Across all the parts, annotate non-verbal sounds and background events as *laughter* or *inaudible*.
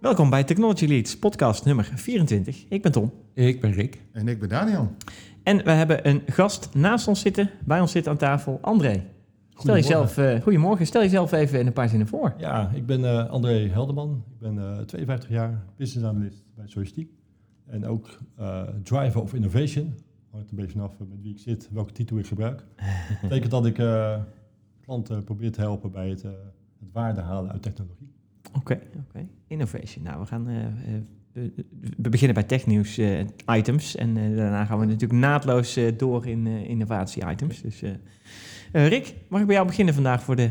Welkom bij Technology Leads, podcast nummer 24. Ik ben Tom. Ik ben Rick. En ik ben Daniel. En we hebben een gast naast ons zitten, bij ons zit aan tafel, André. Stel jezelf, uh, goedemorgen, stel jezelf even in een paar zinnen voor. Ja, ik ben uh, André Helderman. Ik ben uh, 52 jaar, business analyst bij Soistiek. En ook driver of innovation. Hangt een beetje vanaf met wie ik zit, welke titel ik gebruik. *laughs* Dat betekent dat ik klanten probeer te helpen bij het, het waarde halen uit technologie. Oké, oké. Innovation. Nou, we gaan we beginnen bij technieuws uh, items en uh, daarna gaan we natuurlijk naadloos uh, door in innovatie items. Dus Rick, mag ik bij jou beginnen vandaag voor de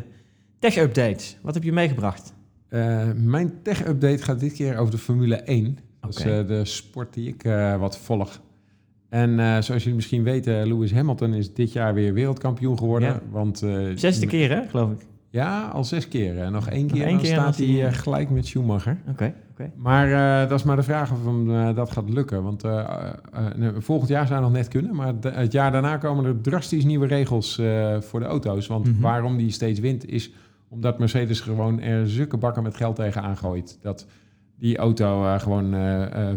tech updates? Wat heb je meegebracht? mijn tech update gaat dit keer over de Formule 1. Dat is de sport die ik wat volg. En zoals jullie misschien weten, Lewis Hamilton is dit jaar weer wereldkampioen geworden. Ja. Want, Zesde keer hè, geloof ik. Ja, al zes keer. En nog één keer, nog keer staat hij uh, gelijk met Schumacher. Oké. Okay, Maar uh, dat is maar de vraag of hem, uh, dat gaat lukken. Want volgend jaar zou nog net kunnen. Maar de, het jaar daarna komen er drastisch nieuwe regels voor de auto's. Want mm -hmm. waarom die steeds wint is omdat Mercedes gewoon er zulke bakken met geld tegen aangooit. Dat die auto gewoon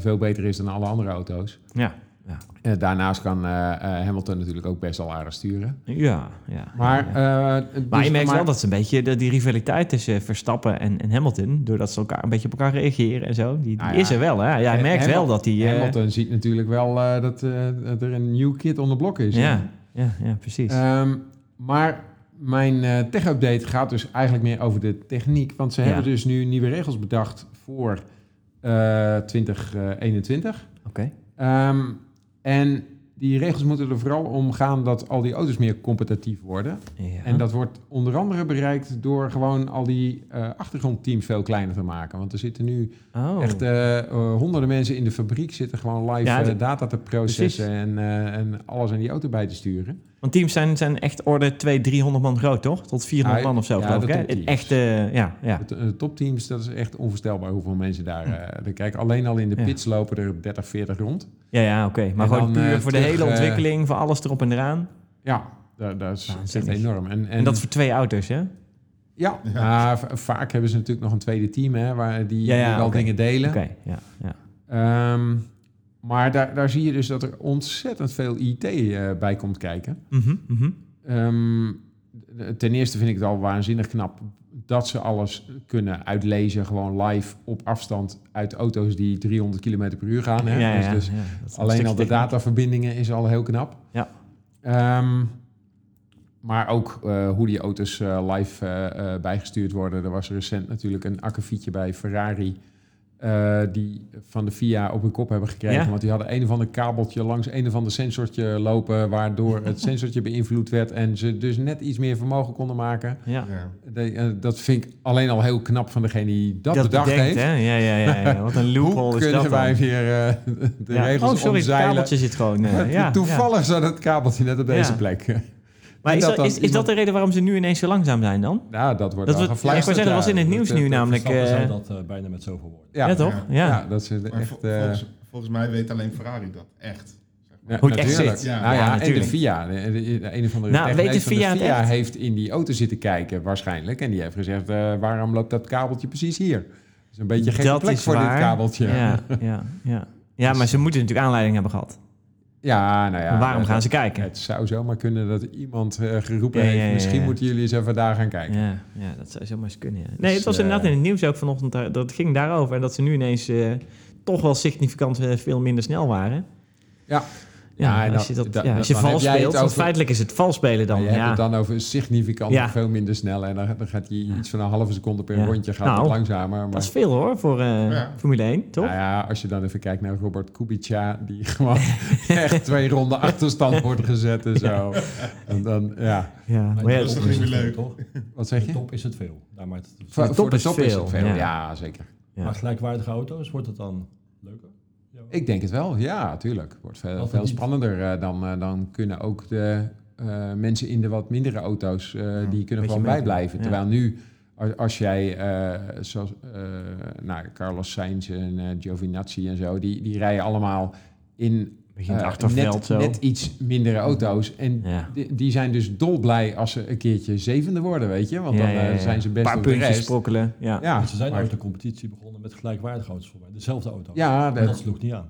veel beter is dan alle andere auto's. Ja. Ja. Uh, daarnaast kan uh, uh, Hamilton natuurlijk ook best wel aardig sturen. Ja, ja. Maar, ja. Dus maar je merkt maar... wel dat ze een beetje de, die rivaliteit tussen Verstappen en, en, Hamilton, doordat ze elkaar een beetje op elkaar reageren en zo, die, die nou is er wel. Hè? Ja, je merkt Hamilton, wel dat die. Hamilton ziet natuurlijk wel dat er een nieuw kid on the block is. Ja, ja, ja precies. Um, maar mijn tech-update gaat dus eigenlijk meer over de techniek. Want ze ja. hebben dus nu nieuwe regels bedacht voor 2021. Oké. Okay. Um, en die regels moeten er vooral om gaan dat al die auto's meer competitief worden. Ja. En dat wordt onder andere bereikt door gewoon al die uh, achtergrondteams veel kleiner te maken. Want er zitten nu oh. echt uh, uh, honderden mensen in de fabriek zitten gewoon live ja, data te processen en, en, alles aan die auto bij te sturen. Want teams zijn, zijn echt orde 200, 300 man groot, toch? Tot 400 ja, man of zo, ja, geloof ik. Echt, ja, ja. De, de, topteams, dat is echt onvoorstelbaar hoeveel mensen daar... Hm. kijk, alleen al in de pits lopen er 30, 40 rond. Ja, ja, oké. Okay. Maar en gewoon dan, puur voor terug, de hele ontwikkeling, voor alles erop en eraan. Ja, dat, dat is echt enorm. En, en, en, dat voor twee auto's, hè? Ja, ja. Uh, vaak hebben ze natuurlijk nog een tweede team, hè, waar die, ja, ja, die wel okay. dingen delen. Oké, okay, ja. ja. Um, maar daar, daar zie je dus dat er ontzettend veel IT uh, bij komt kijken. Mm -hmm, mm -hmm. Um, ten eerste vind ik het al waanzinnig knap dat ze alles kunnen uitlezen, gewoon live op afstand uit auto's die 300 km per uur gaan. Hè? Ja, ja, dus, dus alleen al de dataverbindingen is al heel knap. Ja. Um, maar ook uh, hoe die auto's uh, live uh, bijgestuurd worden. Er was recent natuurlijk een akkefietje bij Ferrari. Uh, die van de FIA op hun kop hebben gekregen. Ja? Want die hadden een of ander kabeltje langs een of ander sensortje lopen... waardoor het *laughs* sensortje beïnvloed werd... en ze dus net iets meer vermogen konden maken. Ja. De, uh, dat vind ik alleen al heel knap van degene die dat, Dat bedacht bedenkt, heeft. hè? Ja, ja, ja, ja. Wat een *laughs* loophole Hoe is kunnen dat wij dan? weer uh, de Ja. regels Oh, sorry, het omzeilen? kabeltje zit gewoon... eh, *laughs* ja, Toevallig ja. zat het kabeltje net op deze Ja. plek. Maar is dat dat, dan is, is dat de reden waarom ze nu ineens zo langzaam zijn dan? Nou, dat wordt Dat gefluisterd. ik wou zeggen, dat was in het ja. nieuws Dat- nu dat- namelijk. Eh, zou dat eh, bijna met zoveel woorden. Ja, toch? Ja. Ja. Ja, dat is echt... vol- eh, volgens, volgens mij weet alleen Ferrari dat. Echt. Ja, Hoe het echt zit. Ja. Nou ja, Ja, en de. FIA, de, de- de een of andere Nou, weet de echt? heeft in die auto zitten kijken waarschijnlijk. En die heeft gezegd, eh, waarom loopt dat kabeltje precies hier? Dat is een beetje een gekke dat plek voor waar. dit kabeltje. Ja, ja, ja. ja, *laughs* maar ze moeten natuurlijk aanleiding hebben gehad. Ja, nou ja. Waarom dat- gaan ze kijken? Het zou zomaar kunnen dat iemand eh, geroepen Ja, heeft, ja, misschien moeten jullie eens even daar gaan kijken. Ja, ja, dat zou zomaar eens kunnen. Ja. Nee, het was eh, inderdaad in het nieuws ook vanochtend. daar- Dat ging daarover. En dat ze nu ineens eh, toch wel significant eh, veel minder snel waren. Ja. Ja, als je, dat- dat, dat- ja, als je dan vals speelt, want feitelijk is het vals spelen dan. Maar je ja. hebt het dan over significant Ja. veel minder snel. En dan, dan gaat hij iets van een halve seconde per Ja. rondje gaat Nou, langzamer. Maar, Dat is veel hoor, voor eh, Ja. Formule 1, toch? Nou ja, als je dan even kijkt naar Robert Kubica, die *laughs* gewoon echt twee ronden *laughs* achterstand wordt gezet en zo. En dan, ja, Ja, Maar maar dat is toch niet leuk? toch? wat zeg je? top is het veel. Daar maakt het Voor, top voor de is top is veel, het veel, ja. ja, zeker. Ja. Maar gelijkwaardige auto's, wordt het dan. Ik denk het wel, ja, tuurlijk. Wordt veel, veel spannender. eh, dan, eh, dan kunnen ook de eh, mensen in de wat mindere auto's, die kunnen gewoon bijblijven. Ja. Terwijl nu, als, als jij, eh, zoals nou, Carlos Sainz en Giovinazzi en zo, die, die rijden allemaal in Begint eh, achterveld net, zo. net iets mindere auto's. En Ja. die, die zijn dus dolblij als ze een keertje zevende worden, weet je. Want Ja, dan ja, eh, ja. zijn ze Een best paar op de puntjes sprokkelen. Ja. Ja, ze zijn maar- uit de competitie begonnen met gelijkwaardige auto's voor mij. Dezelfde auto. Ja, En dat dat, sloeg niet aan.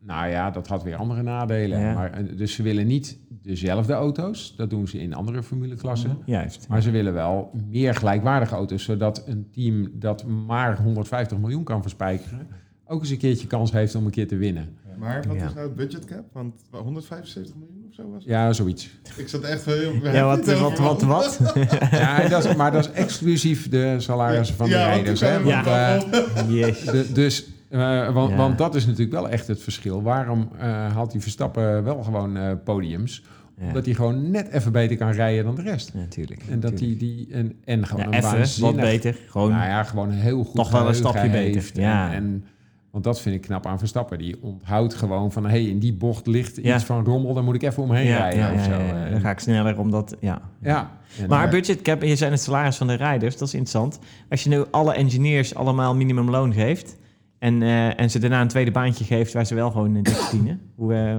nou ja, dat had weer andere nadelen. Ja. Maar, eh, dus ze willen niet dezelfde auto's. Dat doen ze in andere formuleklassen. Juist. Maar ze willen wel meer gelijkwaardige auto's, zodat een team dat maar 150 miljoen kan verspijkeren, ook eens een keertje kans heeft om een keer te winnen. Maar wat Ja. is nou het budgetcap? Want 175 miljoen of zo was het? Ja, zoiets. Ik zat echt heel... Ja, *laughs* wat, wat, wat, *laughs* wat? Ja, dat is, maar dat is exclusief de salarissen van de rijders. Hè? Want, ook eh, *laughs* de- dus, eh, want, Ja. want dat is natuurlijk wel echt het verschil. Waarom eh haalt die Verstappen wel gewoon eh, podiums? Ja. Omdat hij gewoon net even beter kan rijden dan de rest. Natuurlijk. En dat hij die en, en gewoon ja, een even wat beter. Gewoon Nou ja, gewoon heel goed Toch wel een stapje beter, heeft. ja. En, en- want dat vind ik knap aan Verstappen. Die onthoudt gewoon van... hey, in die bocht ligt Ja. iets van rommel... dan moet ik even omheen ja, rijden ja, of ja, zo. ja, ja. En- Dan ga ik sneller omdat. Ja. ja. Maar eh, budgetcap, je zijn het salaris van de rijders, dat is interessant. Als je nu alle engineers allemaal minimumloon geeft en, eh, en ze daarna een tweede baantje geeft waar ze wel gewoon in verdienen, *clears throat* hoe eh,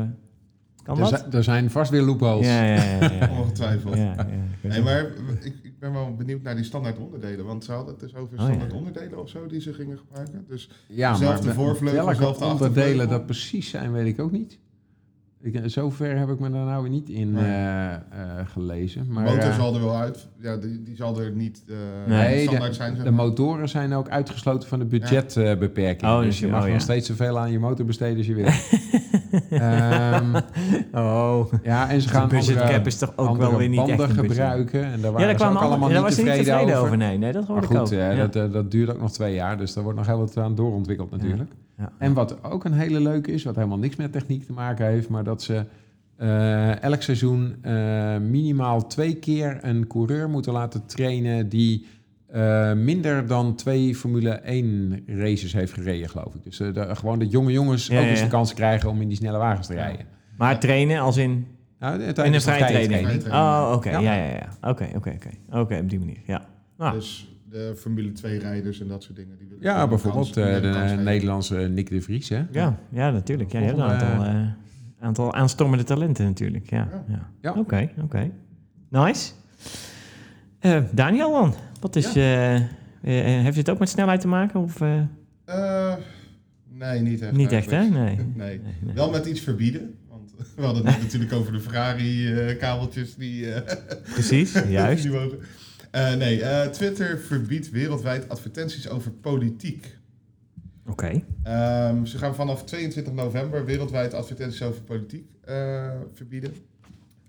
kan er, dat? zijn, er zijn vast weer loopholes. Ja, ja, ja. ja, ja. *laughs* Ongetwijfeld. Ja, ja, ja. Nee, maar ik ben wel benieuwd naar die standaard onderdelen. Want ze hadden het dus over Oh, standaard ja. onderdelen of zo die ze gingen gebruiken. Dus Ja, Zelfde maar voorvleugel, onderdelen dat precies zijn, weet ik ook niet. Ik, zover heb ik me daar nou weer niet in Nee. eh, eh, gelezen. de Maar, motor eh, zal er wel uit. Ja, die, die zal er niet eh, Nee, standaard zijn. zeg de maar. motoren zijn ook uitgesloten van de budgetbeperking. Oh, dus dus je je- mag oh, nog ja. steeds zoveel aan je motor besteden als je wil. *laughs* Ehm, *laughs* Oh, ja, en ze de gaan budget andere, cap is toch ook andere wel weer niet echt een gebruiken. En daar Ja, waren daar ze ook allemaal niet je niet tevreden, tevreden over. over. Nee, nee, dat Maar hoorde ik ook. goed, eh, Ja. dat, eh, dat duurt ook nog twee jaar, dus daar wordt nog heel wat aan doorontwikkeld natuurlijk. Ja. En wat ook een hele leuke is, wat helemaal niks met techniek te maken heeft, maar dat ze eh, elk seizoen minimaal twee keer een coureur moeten laten trainen die eh, minder dan twee Formule 1 races heeft gereden, geloof ik. Dus eh, de- gewoon dat jonge jongens Ja, ook eens ja. de kans krijgen om in die snelle wagens te rijden. Maar trainen als in, Nou, in een tijdens de vrije training? training. Oh, oké. Ja. Ja, ja, ja. Oké, oké, oké. Oké, op die manier. Ja. Ah. Dus de Formule 2 rijders en dat soort dingen. Die willen Ja, bijvoorbeeld kans- eh, de. Nederlandse Nick de Vries, hè? Ja, ja, natuurlijk. Ja, je hebt een aantal, eh, aantal aanstormende talenten natuurlijk. Ja, Ja. ja. Ja. Oké, oké. Nice. Eh, Daniel dan? Wat is, eh, eh, heeft het ook met snelheid te maken? Of, eh, Eh, nee, niet echt. niet echt, hè? *laughs* Nee. Nee. Nee, nee. Wel met iets verbieden. Want *laughs* we hadden het natuurlijk over de Ferrari-kabeltjes die, eh, *laughs* Precies, juist. die mogen. Eh, nee, eh, Twitter verbiedt wereldwijd advertenties over politiek. Oké. Ehm, ze gaan vanaf 22 november wereldwijd advertenties over politiek eh, verbieden.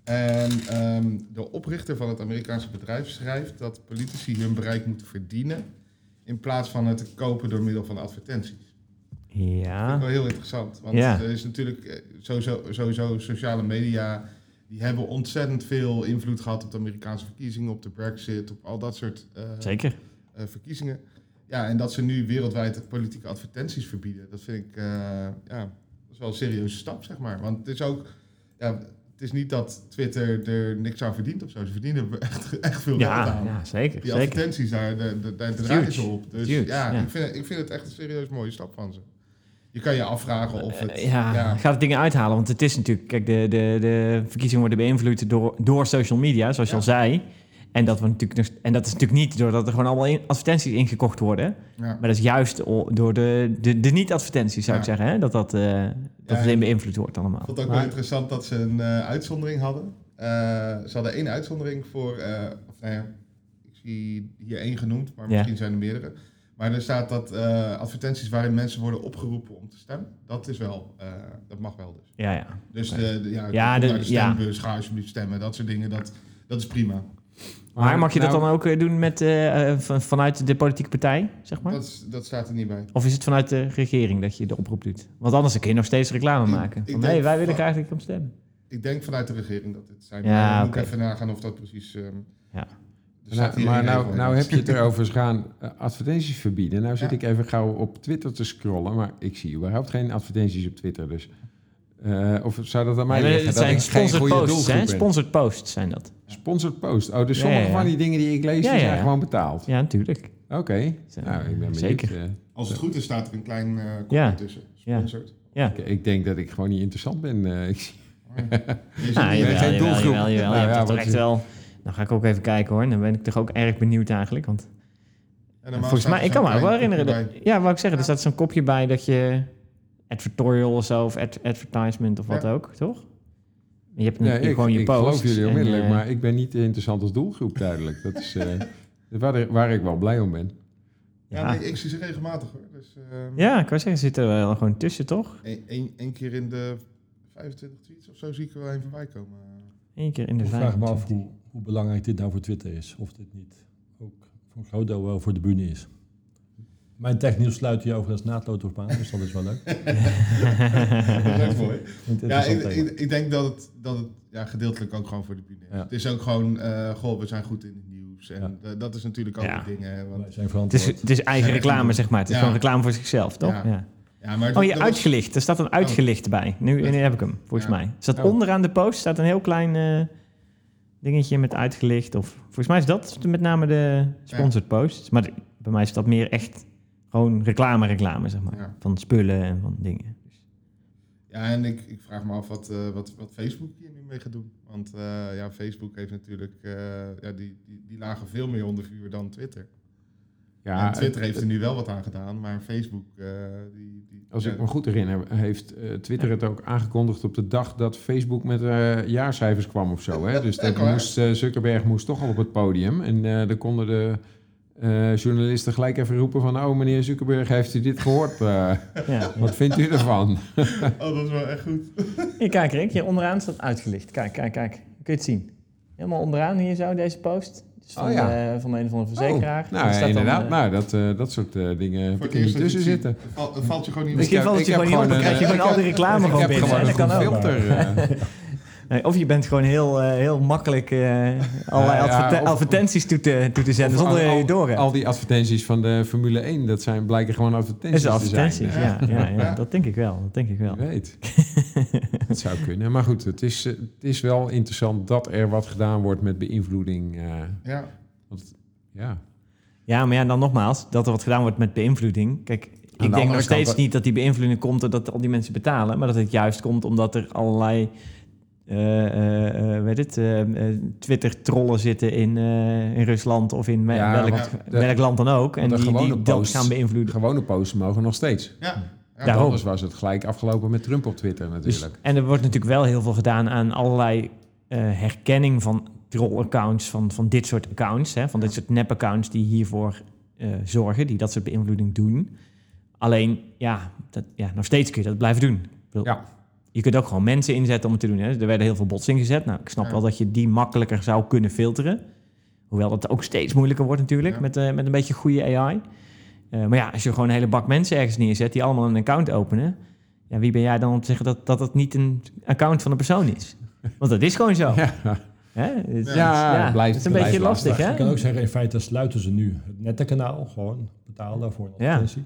En ehm, de oprichter van het Amerikaanse bedrijf schrijft dat politici hun bereik moeten verdienen in plaats van het te kopen door middel van advertenties. Dat vind ik Ja. wel heel interessant. Want Ja. er is natuurlijk eh, sowieso, sowieso sociale media. Die hebben ontzettend veel invloed gehad op de Amerikaanse verkiezingen, op de Brexit, op al dat soort eh, Zeker. eh, verkiezingen. Ja, en dat ze nu wereldwijd politieke advertenties verbieden, dat vind ik ja, dat is wel een serieuze stap, zeg maar. Want het is ook, ja, het is niet dat Twitter er niks aan verdient of zo. Ze verdienen er echt, echt veel geld Ja, aan. ja, zeker. Die zeker. advertenties, daar, daar, daar, draaien ze op. Dus Huge, ja, ja. Ik, vind, ik vind het echt een serieus mooie stap van ze. Je kan je afvragen of het... Ja, ja, gaat het dingen uithalen? Want het is natuurlijk, kijk, de, de, de verkiezingen worden beïnvloed door, door social media, zoals je al zei. En dat, we natuurlijk, en dat is natuurlijk niet doordat er gewoon allemaal in- advertenties ingekocht worden. ja. Maar dat is juist door de, de, de niet-advertenties, zou ik Ja. zeggen. Hè? Dat, dat, eh, dat Ja, het beïnvloed wordt Ik allemaal. vond het ook Maar- wel interessant dat ze een eh, uitzondering hadden. Eh, ze hadden één uitzondering voor, eh, of nou ja, ik zie hier één genoemd, maar Ja. misschien zijn er meerdere. Maar er staat dat eh, advertenties waarin mensen worden opgeroepen om te stemmen, dat is wel, eh, dat mag wel dus. Ja, ja. Dus de, de, ja, Ja, de- naar de ja. stembus, ga alsjeblieft stemmen, dat soort dingen, dat, dat is prima. Maar mag je dat nou, dan ook eh, doen met, eh, eh, van, vanuit de politieke partij, zeg maar? Dat, is- dat staat er niet bij. Of is het vanuit de regering dat je de oproep doet? Want anders kun je nog steeds reclame Ik- maken. ik Van, denk hé, wij willen graag dat je komt stemmen. Ik denk vanuit de regering dat dit zijn. Ja, maar moet oké. ik even nagaan of dat precies... ehm, Ja. Nou, maar nou, nou heb je het *laughs* erover, gaan advertenties verbieden. Nou zit Ja. ik even gauw op Twitter te scrollen, maar ik zie überhaupt geen advertenties op Twitter. Dus, eh, of zou dat aan mij Nee, liggen? het dat zijn sponsored goede posts, hè? Sponsored posts zijn dat. Sponsored post. Oh, dus Ja, sommige ja, ja. van die dingen die ik lees, Ja, die ja, zijn gewoon betaald. Ja, natuurlijk. Oké. Nou, ik ben benieuwd. Zeker. eh. Als het goed is, staat er een klein eh kopje Ja. tussen. Ja. Sponsored. Ja. Ik, ik denk dat ik gewoon niet interessant ben. eh, ik zie- Je *laughs* jawel, jawel, geen jawel, doelgroep. jawel, jawel. Nou Je ja, hebt toch wat echt is- wel... Nou ga ik ook even kijken hoor. Dan ben ik toch ook erg benieuwd eigenlijk. Want volgens mij, ik kan me wel herinneren. Dat, ja, wou ik zeggen, er staat zo'n kopje bij dat je advertorial of zo, of ad- advertisement of wat Ja. ook, toch? Je hebt een, Nee, je- ik, gewoon je ik post. geloof jullie en, onmiddellijk, maar ik ben niet interessant als doelgroep duidelijk. Dat is eh, *laughs* waar, waar ik wel blij om ben. Ja, ja. nee, ik zie ze regelmatig hoor. Dus, ehm, ja, ik wou zeggen, ze zitten er wel gewoon tussen, toch? Eén keer in de 25 tweets of zo zie ik er wel een voorbij komen. Eén keer in de Ik vijf. vraag me af hoe, hoe belangrijk dit nou voor Twitter is. Of dit niet ook voor een groot deel wel voor de bühne is. Mijn technieuws sluit hier overigens naadloos op aan, dus dat is wel leuk. *laughs* dat is echt mooi. Niet Ja, ik, ik, ik denk dat het, dat het ja, gedeeltelijk ook gewoon voor de bühne is. Ja. Het is ook gewoon, eh goh, we zijn goed in het nieuws. En Ja. dat is natuurlijk ook Ja. een ding. Hè, want, Wij zijn Het is, het is eigen Ja, reclame, zeg maar. Het is Ja. gewoon reclame voor zichzelf, toch? Ja. Ja. ja, maar Oh, je was- uitgelicht. Er staat een uitgelicht bij. Nu, nu heb ik hem, volgens Ja. mij. Staat Oh. onderaan de post staat een heel klein eh, dingetje met uitgelicht. Of, volgens mij is dat met name de sponsored posts. Maar de- bij mij is dat meer echt gewoon reclame, reclame, zeg maar. Ja. Van spullen en van dingen. Ja, en ik, ik vraag me af wat, eh, wat, wat Facebook hier nu mee gaat doen. Want eh, ja, Facebook heeft natuurlijk, eh, ja, die, die, die lagen veel meer onder vuur dan Twitter. Ja, en Twitter heeft er nu wel wat aan gedaan, maar Facebook, eh, die, die... Als ja, ik me goed herinner, heeft eh, Twitter het ook aangekondigd op de dag dat Facebook met eh, jaarcijfers kwam of zo. Hè? *laughs* Dus dat moest, eh, Zuckerberg moest toch al op het podium. En eh dan konden de eh, journalisten gelijk even roepen van... oh, meneer Zuckerberg, heeft u dit gehoord? Eh, *laughs* ja. wat vindt u ervan? *laughs* Oh, dat is wel echt goed. *laughs* Hier, kijk Rick, hier onderaan staat uitgelicht. Kijk, kijk, kijk. Kun je het zien? Helemaal onderaan hier zo, deze post. Dus van, Oh, ja. eh, van een of andere verzekeraar. Oh, Daar nou, staat dan, inderdaad. nou, dat, eh, dat soort eh, dingen heb Voor ik niet tussen zitten. het valt- je gewoon niet Misschien mee. valt het je gewoon niet op, dan krijg je gewoon al die reclame ik gewoon heb binnen. gewoon een filter. Eh. Nee, of je bent gewoon heel, eh, heel makkelijk eh, allerlei Ja, ja, adverte- of- advertenties toe te, toe te zetten zonder al- je door hebt. Al die advertenties van de Formule 1, dat zijn blijken gewoon Dat advertenties is te advertenties, zijn. ja, ja, ja, Ja. Dat denk ik wel. Dat denk ik wel. Wie weet. *laughs* Het zou kunnen. Maar goed, het is, eh, het is wel interessant dat er wat gedaan wordt met beïnvloeding. eh, Ja, want, ja. Ja, maar ja, dan nogmaals, dat er wat gedaan wordt met beïnvloeding. Kijk, ik denk nog steeds niet dat die beïnvloeding komt doordat al die mensen betalen, maar dat het juist komt omdat er allerlei eh, eh, eh, weet het, Twitter-trollen zitten in, eh, in Rusland of in Ja, welk, want de- welk land dan ook. En die, die dat gaan beïnvloeden. Gewone posts mogen nog steeds. ja. ja. Daarom. Anders was het gelijk afgelopen met Trump op Twitter Dus, natuurlijk. en er wordt natuurlijk wel heel veel gedaan aan allerlei eh, herkenning van troll-accounts, van, van dit soort accounts, hè, van dit soort nep-accounts die hiervoor eh, zorgen, die dat soort beïnvloeding doen. Alleen, ja, dat, ja, nog steeds kun je dat blijven doen. Bedoel, Ja. Je kunt ook gewoon mensen inzetten om het te doen. Hè. Er werden heel veel bots ingezet. Nou, ik snap Ja. wel dat je die makkelijker zou kunnen filteren. Hoewel dat ook steeds moeilijker wordt natuurlijk, Ja. met, eh, met een beetje goede AI. Eh, maar ja, als je gewoon een hele bak mensen ergens neerzet die allemaal een account openen... Ja, wie ben jij dan om te zeggen dat, dat het niet een account van een persoon is? Want dat is gewoon zo. *laughs* Ja, Hè? Het is- Ja, het blijft- het is een blijft beetje lastig, lastig. hè? Je kan ook zeggen, in feite sluiten ze nu het nettenkanaal. Gewoon betalen daarvoor een Ja. advertentie.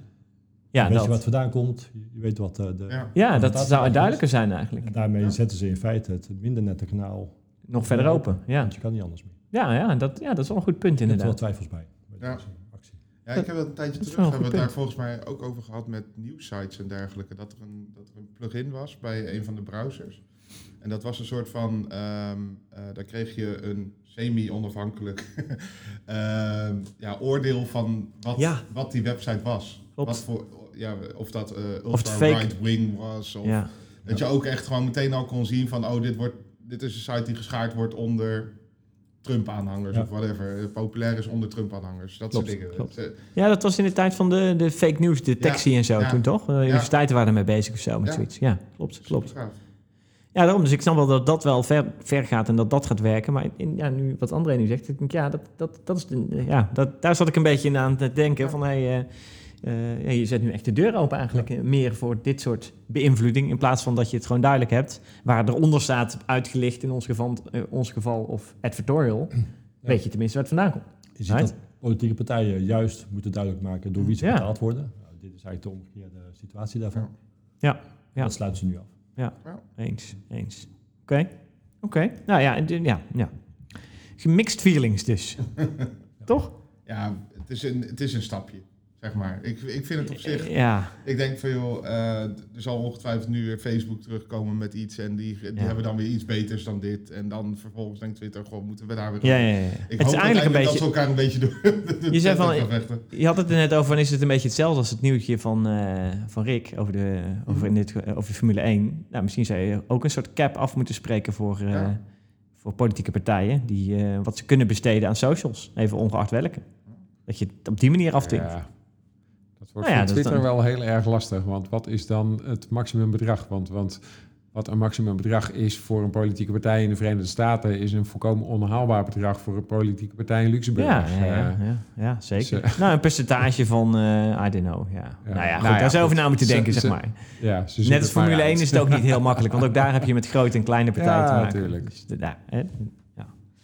Ja, weet je wat vandaan komt. Je weet wat eh, de... Ja. ja, dat zou is- duidelijker zijn eigenlijk. En daarmee Ja. zetten ze in feite het minder nette kanaal. Nog verder open, ja. Want je kan niet anders meer. Ja, ja, dat, ja, dat is wel een goed punt Er zitten wel inderdaad. twijfels bij. bij Ja. deze actie. Ja, ik heb dat een tijdje Dat terug, hebben we het daar volgens mij ook over gehad met nieuwsites en dergelijke. Dat er een, dat er een plugin was bij een van de browsers. En dat was een soort van, ehm eh, daar kreeg je een semi-onafhankelijk *laughs* ehm, ja, oordeel van wat, Ja. wat die website was. Klopt. Wat voor, ja, of dat eh ultra fake- right wing was. Of Ja. dat je ook echt gewoon meteen al kon zien van, oh, dit, wordt, dit is een site die geschaard wordt onder Trump-aanhangers Ja. of whatever. Eh, Populair is onder Trump-aanhangers. Dat Klopt, soort dingen. klopt. Eh, ja, dat was in de tijd van de, de fake news detectie en zo ja. toen, toch? De universiteiten waren ermee bezig of zo met Ja. zoiets. Ja, klopt, klopt. Ja, daarom. Dus ik snap wel dat dat wel ver, ver gaat en dat dat gaat werken. Maar in, ja, nu, wat André nu zegt, ik denk, ja, dat, dat, dat is de, ja dat, daar zat ik een beetje in aan te denken. Ja. Van, hey, ja, je zet nu echt de deur open eigenlijk eh, meer voor dit soort beïnvloeding. In plaats van dat je het gewoon duidelijk hebt. Waar eronder staat uitgelicht in ons geval, eh, ons geval of advertorial. Weet je tenminste waar het vandaan komt. Je ziet Right. dat politieke partijen juist moeten duidelijk maken door wie ze Ja. betaald worden. Nou, dit is eigenlijk de omgekeerde situatie daarvan. Ja. Ja. Dat sluiten ze nu af. Eens, eens. Oké, oké. Nou ja, ja, ja. Gemixed feelings dus. *laughs* Toch? Ja, het is, een, het is een stapje. Zeg maar. Ik, ik vind het op zich... Ja, Ik denk van joh, eh, er zal ongetwijfeld nu weer Facebook terugkomen met iets en die, die Ja. hebben dan weer iets beters dan dit. En dan vervolgens denkt Twitter, gewoon moeten we daar weer ja, op? ja. ja. Ik Het hoop is eigenlijk een dat beetje... ze elkaar een beetje door *laughs* Je zei van-. Je had het er net over, van, is het een beetje hetzelfde als het nieuwtje van, eh, van Rick over de, over, in dit, over de Formule 1. Nou, misschien zou je ook een soort cap af moeten spreken voor, eh, Ja. voor politieke partijen, die eh, wat ze kunnen besteden aan socials, even ongeacht welke. Dat je het op die manier afdwingt. Ja. Dat wordt Nou ja, is Twitter dan- wel heel erg lastig. Want wat is dan het maximumbedrag? Want, want wat een maximumbedrag is voor een politieke partij in de Verenigde Staten... is een volkomen onhaalbaar bedrag voor een politieke partij in Luxemburg. Ja, ja, ja, Eh, ja, ja, zeker. ze- nou, een percentage van, eh I don't know. Ja. Ja. Nou ja, goed, Nou ja, daar je over goed. na moeten denken, ze- zeg maar. ja, ze zoeken Net als Formule 1 uit. is het ook niet heel makkelijk, want ook daar heb je met grote en kleine *laughs* partijen Ja, te maken. tuurlijk. Dus, ja, hè.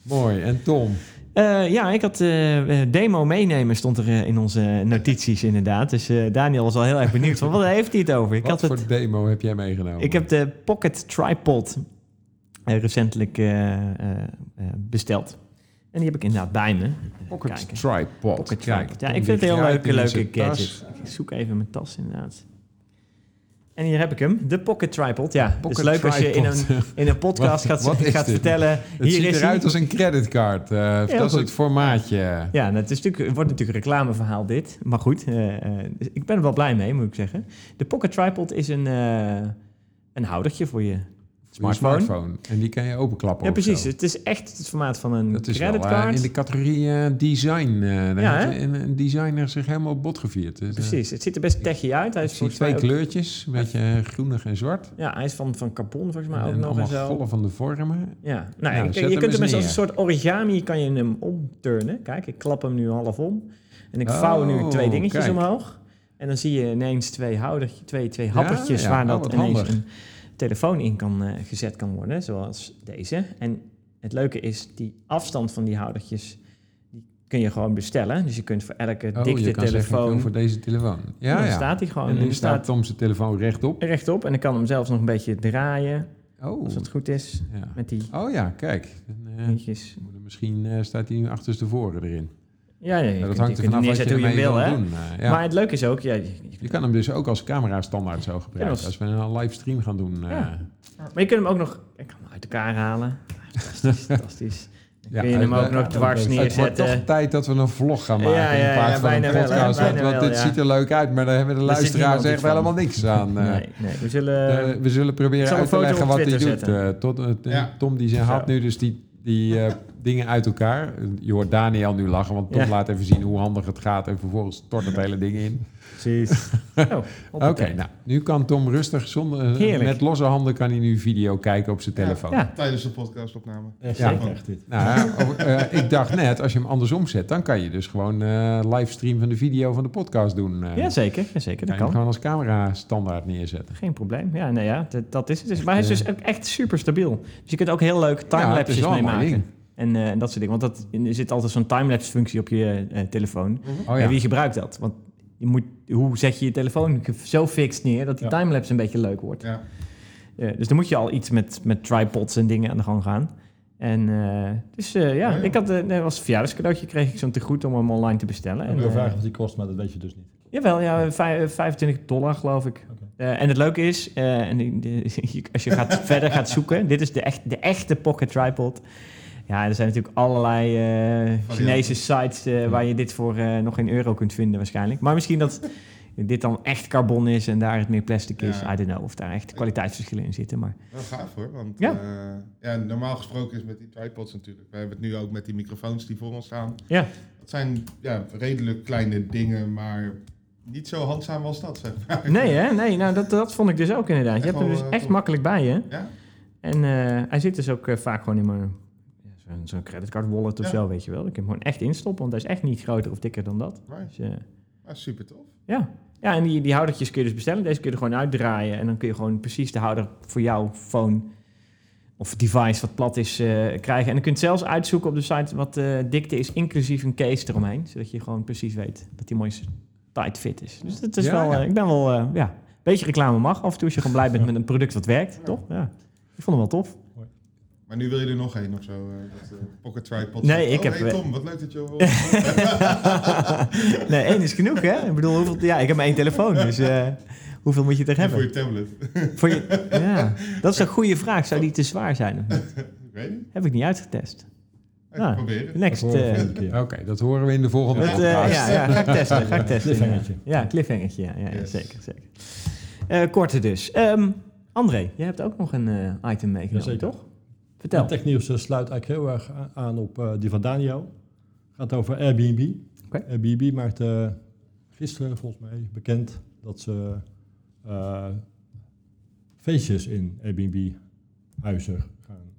Mooi. En Tom? Eh, ja, ik had eh, eh, demo meenemen stond er in onze notities inderdaad. Dus eh, Daniel was al heel erg benieuwd van wat heeft hij het over? Ik, wat had voor het, demo heb jij meegenomen? ik heb de Pocket Tripod recentelijk eh, eh, eh, besteld. En die heb ik inderdaad bij me. Pocket kijken. Tripod. Pocket Kijk, Tripod. Ja, ik vind het heel leuke, leuke gadget. Ik zoek even mijn tas inderdaad. En hier heb ik hem, de Pocket Tripod. Ja, het is Pocket leuk als je in een, in een *laughs* podcast gaat, gaat vertellen... Het hier ziet is eruit als een creditcard. eh, dat is het formaatje. Ja, nou, het, is natuurlijk, het wordt natuurlijk een reclameverhaal dit. Maar goed, eh, eh, dus ik ben er wel blij mee, moet ik zeggen. De Pocket Tripod is een, een houdertje voor je Voor je smartphone. smartphone. En die kan je openklappen Ja, precies. zo. Het is echt het formaat van een Dat is wel eh, in de categorie eh, design. eh Ja, een, een designer zich helemaal op bot gevierd. Dus, Precies. Het ziet er best techy uit. Hij is twee ook- kleurtjes, een beetje groenig en zwart. Ja, hij is van, van carbon volgens mij ook en nog en zo. golven de vormen. Ja, nou, Nou, je kunt hem als een soort origami kan je hem omturnen. Kijk, ik klap hem nu half om. En ik vouw nu Oh, twee dingetjes kijk. omhoog. En dan zie je ineens twee houdertjes, twee, twee happertjes ja. waar Oh, dat ineens handig. een telefoon in kan eh, gezet kan worden, zoals deze. En het leuke is, die afstand van die houdertjes, die kun je gewoon bestellen. Dus je kunt voor elke Oh, dikte je kan zeggen, telefoon, voor deze telefoon. Ja, dan ja. staat hij gewoon. en En nu staat Tom zijn telefoon rechtop. rechtop en ik kan hem zelfs nog een beetje draaien, Oh, als het goed is, ja. met die oh ja, kijk. En, eh, moet er misschien eh, staat hij nu achterstevoren erin. Ja, ja, Ja, dat hangt er kunt hem vanaf wat je neerzetten hoe je ermee wil, wil hè. doen. eh, ja. Maar het leuke is ook, ja, je, kan hem dus ook als camera standaard zo gebruiken. Ja, Als we een livestream gaan doen. eh, Ja. maar je kunt hem ook nog ik kan hem uit elkaar halen. Fantastisch, *laughs* fantastisch. Dan Ja, kun je hem ook nog dwars Het wordt toch neerzetten. tijd dat we een vlog gaan maken Ja, ja, in plaats ja, van een bijna wel, podcast. want bijna want wel, dit ja. ziet er leuk uit, maar daar hebben de luisteraars echt van. helemaal niks aan. eh. Nee, nee, we zullen... We zullen proberen uit te leggen wat hij doet. Tom die zijn, haalt nu dus die, die eh, *laughs* dingen uit elkaar. Je hoort Daniel nu lachen, want Tom Ja. laat even zien hoe handig het gaat. En vervolgens stort het hele ding in. Precies. *laughs* Oh, Oké, nou, nu kan Tom rustig, zonder, eh, Heerlijk. met losse handen kan hij nu video kijken op zijn Ja. telefoon. Ja, Tijdens de podcastopname. Echt Ja. zeker, echt dit. Nou, over- eh, ik dacht net, als je hem andersom zet, dan kan je dus gewoon eh livestream van de video van de podcast doen. eh. ja, zeker. Ja, zeker. kan Dat je hem kan. gewoon als camera standaard neerzetten. Geen probleem. Ja, nee, ja, dat, dat is het. Dus, maar hij is dus ook echt super stabiel. Dus je kunt ook heel leuk Ja, timelapses wel mee En, eh, en dat soort dingen. Want dat, er zit altijd zo'n timelapse functie op je eh, telefoon. Oh En wie gebruikt dat? Want je moet, hoe zet je je telefoon zo fixed neer dat die Ja. timelapse een beetje leuk wordt. Ja. Eh, dus dan moet je al iets met, met tripods en dingen aan de gang gaan. En eh, dus eh, ja, Oh ja. ik had, dat was een verjaardagscadeautje, kreeg ik zo'n tegoed om hem online te bestellen. Ik En, wil vragen wat die kost, maar dat weet je dus niet. Jawel, ja, vij- 25 dollar geloof ik. Eh, en het leuke is, eh, en die- *laughs* als je gaat, *laughs* verder gaat zoeken, dit is de, echt, de echte pocket tripod. Ja, er zijn natuurlijk allerlei eh, Chinese sites eh, waar je dit voor eh, nog geen euro kunt vinden waarschijnlijk. Maar misschien dat *laughs* dit dan echt carbon is en daar het meer plastic is. Ja. I don't know of daar echt kwaliteitsverschillen in zitten. Maar Wel gaaf hoor, want Ja. ja. normaal gesproken is met die tripods natuurlijk. We hebben het nu ook met die microfoons die voor ons staan. ja, Dat zijn ja, redelijk kleine dingen, maar niet zo handzaam als dat, zeg maar. nee hè? Nee, nou dat, dat vond ik dus ook inderdaad. Je hebt hem dus echt makkelijk bij je. Ja? En hij zit dus ook vaak gewoon in mijn zo'n zo'n creditcard wallet of Ja. zo, weet je wel. Ik heb hem gewoon echt instoppen, want hij is echt niet groter of dikker dan dat. Right. Dus, eh, Ah, super tof. ja. ja, en die, die houdertjes kun je dus bestellen. Deze kun je er gewoon uitdraaien en dan kun je gewoon precies de houder voor jouw phone of device wat plat is eh, krijgen. En dan kun je zelfs uitzoeken op de site wat de dikte is, inclusief een case eromheen. Zodat je gewoon precies weet dat die mooi tight fit is. Dus dat is Ja, wel, ja. eh, ik ben wel, eh, ja, een beetje reclame mag af en toe als je gewoon blij bent *laughs* met een product wat werkt, toch? Ja. Ik vond hem wel tof. Maar nu wil je er nog één of zo. eh, dat, eh, pocket tripod. Nee, ik oh, heb- Hey Tom, wat leuk dat je... *laughs* nee, één is genoeg, hè? Ik bedoel, hoeveel, ja, ik heb maar één telefoon, dus eh, hoeveel moet je er voor je hebben? tablet. Voor je, ja, dat is een goede *laughs* vraag. Zou die te zwaar zijn of niet? ik weet niet. Heb ik niet uitgetest. Ik Ah. proberen. Next. Eh, keer. Oké, dat horen we in de volgende dat, eh, podcast. ja, ja, ga ik testen. Ga ik testen Cliffhangertje. Ja, Ja, cliffhangertje. Ja, ja, ja, Yes. zeker. zeker. Eh, korte dus. Ehm, André, jij hebt ook nog een eh, item meegenomen, toch? Vertel. Het technieuws eh, sluit eigenlijk heel erg aan op eh, die van Daniel. gaat over Airbnb. Oké. Airbnb maakte gisteren volgens mij bekend dat ze eh, feestjes in Airbnb-huizen gaan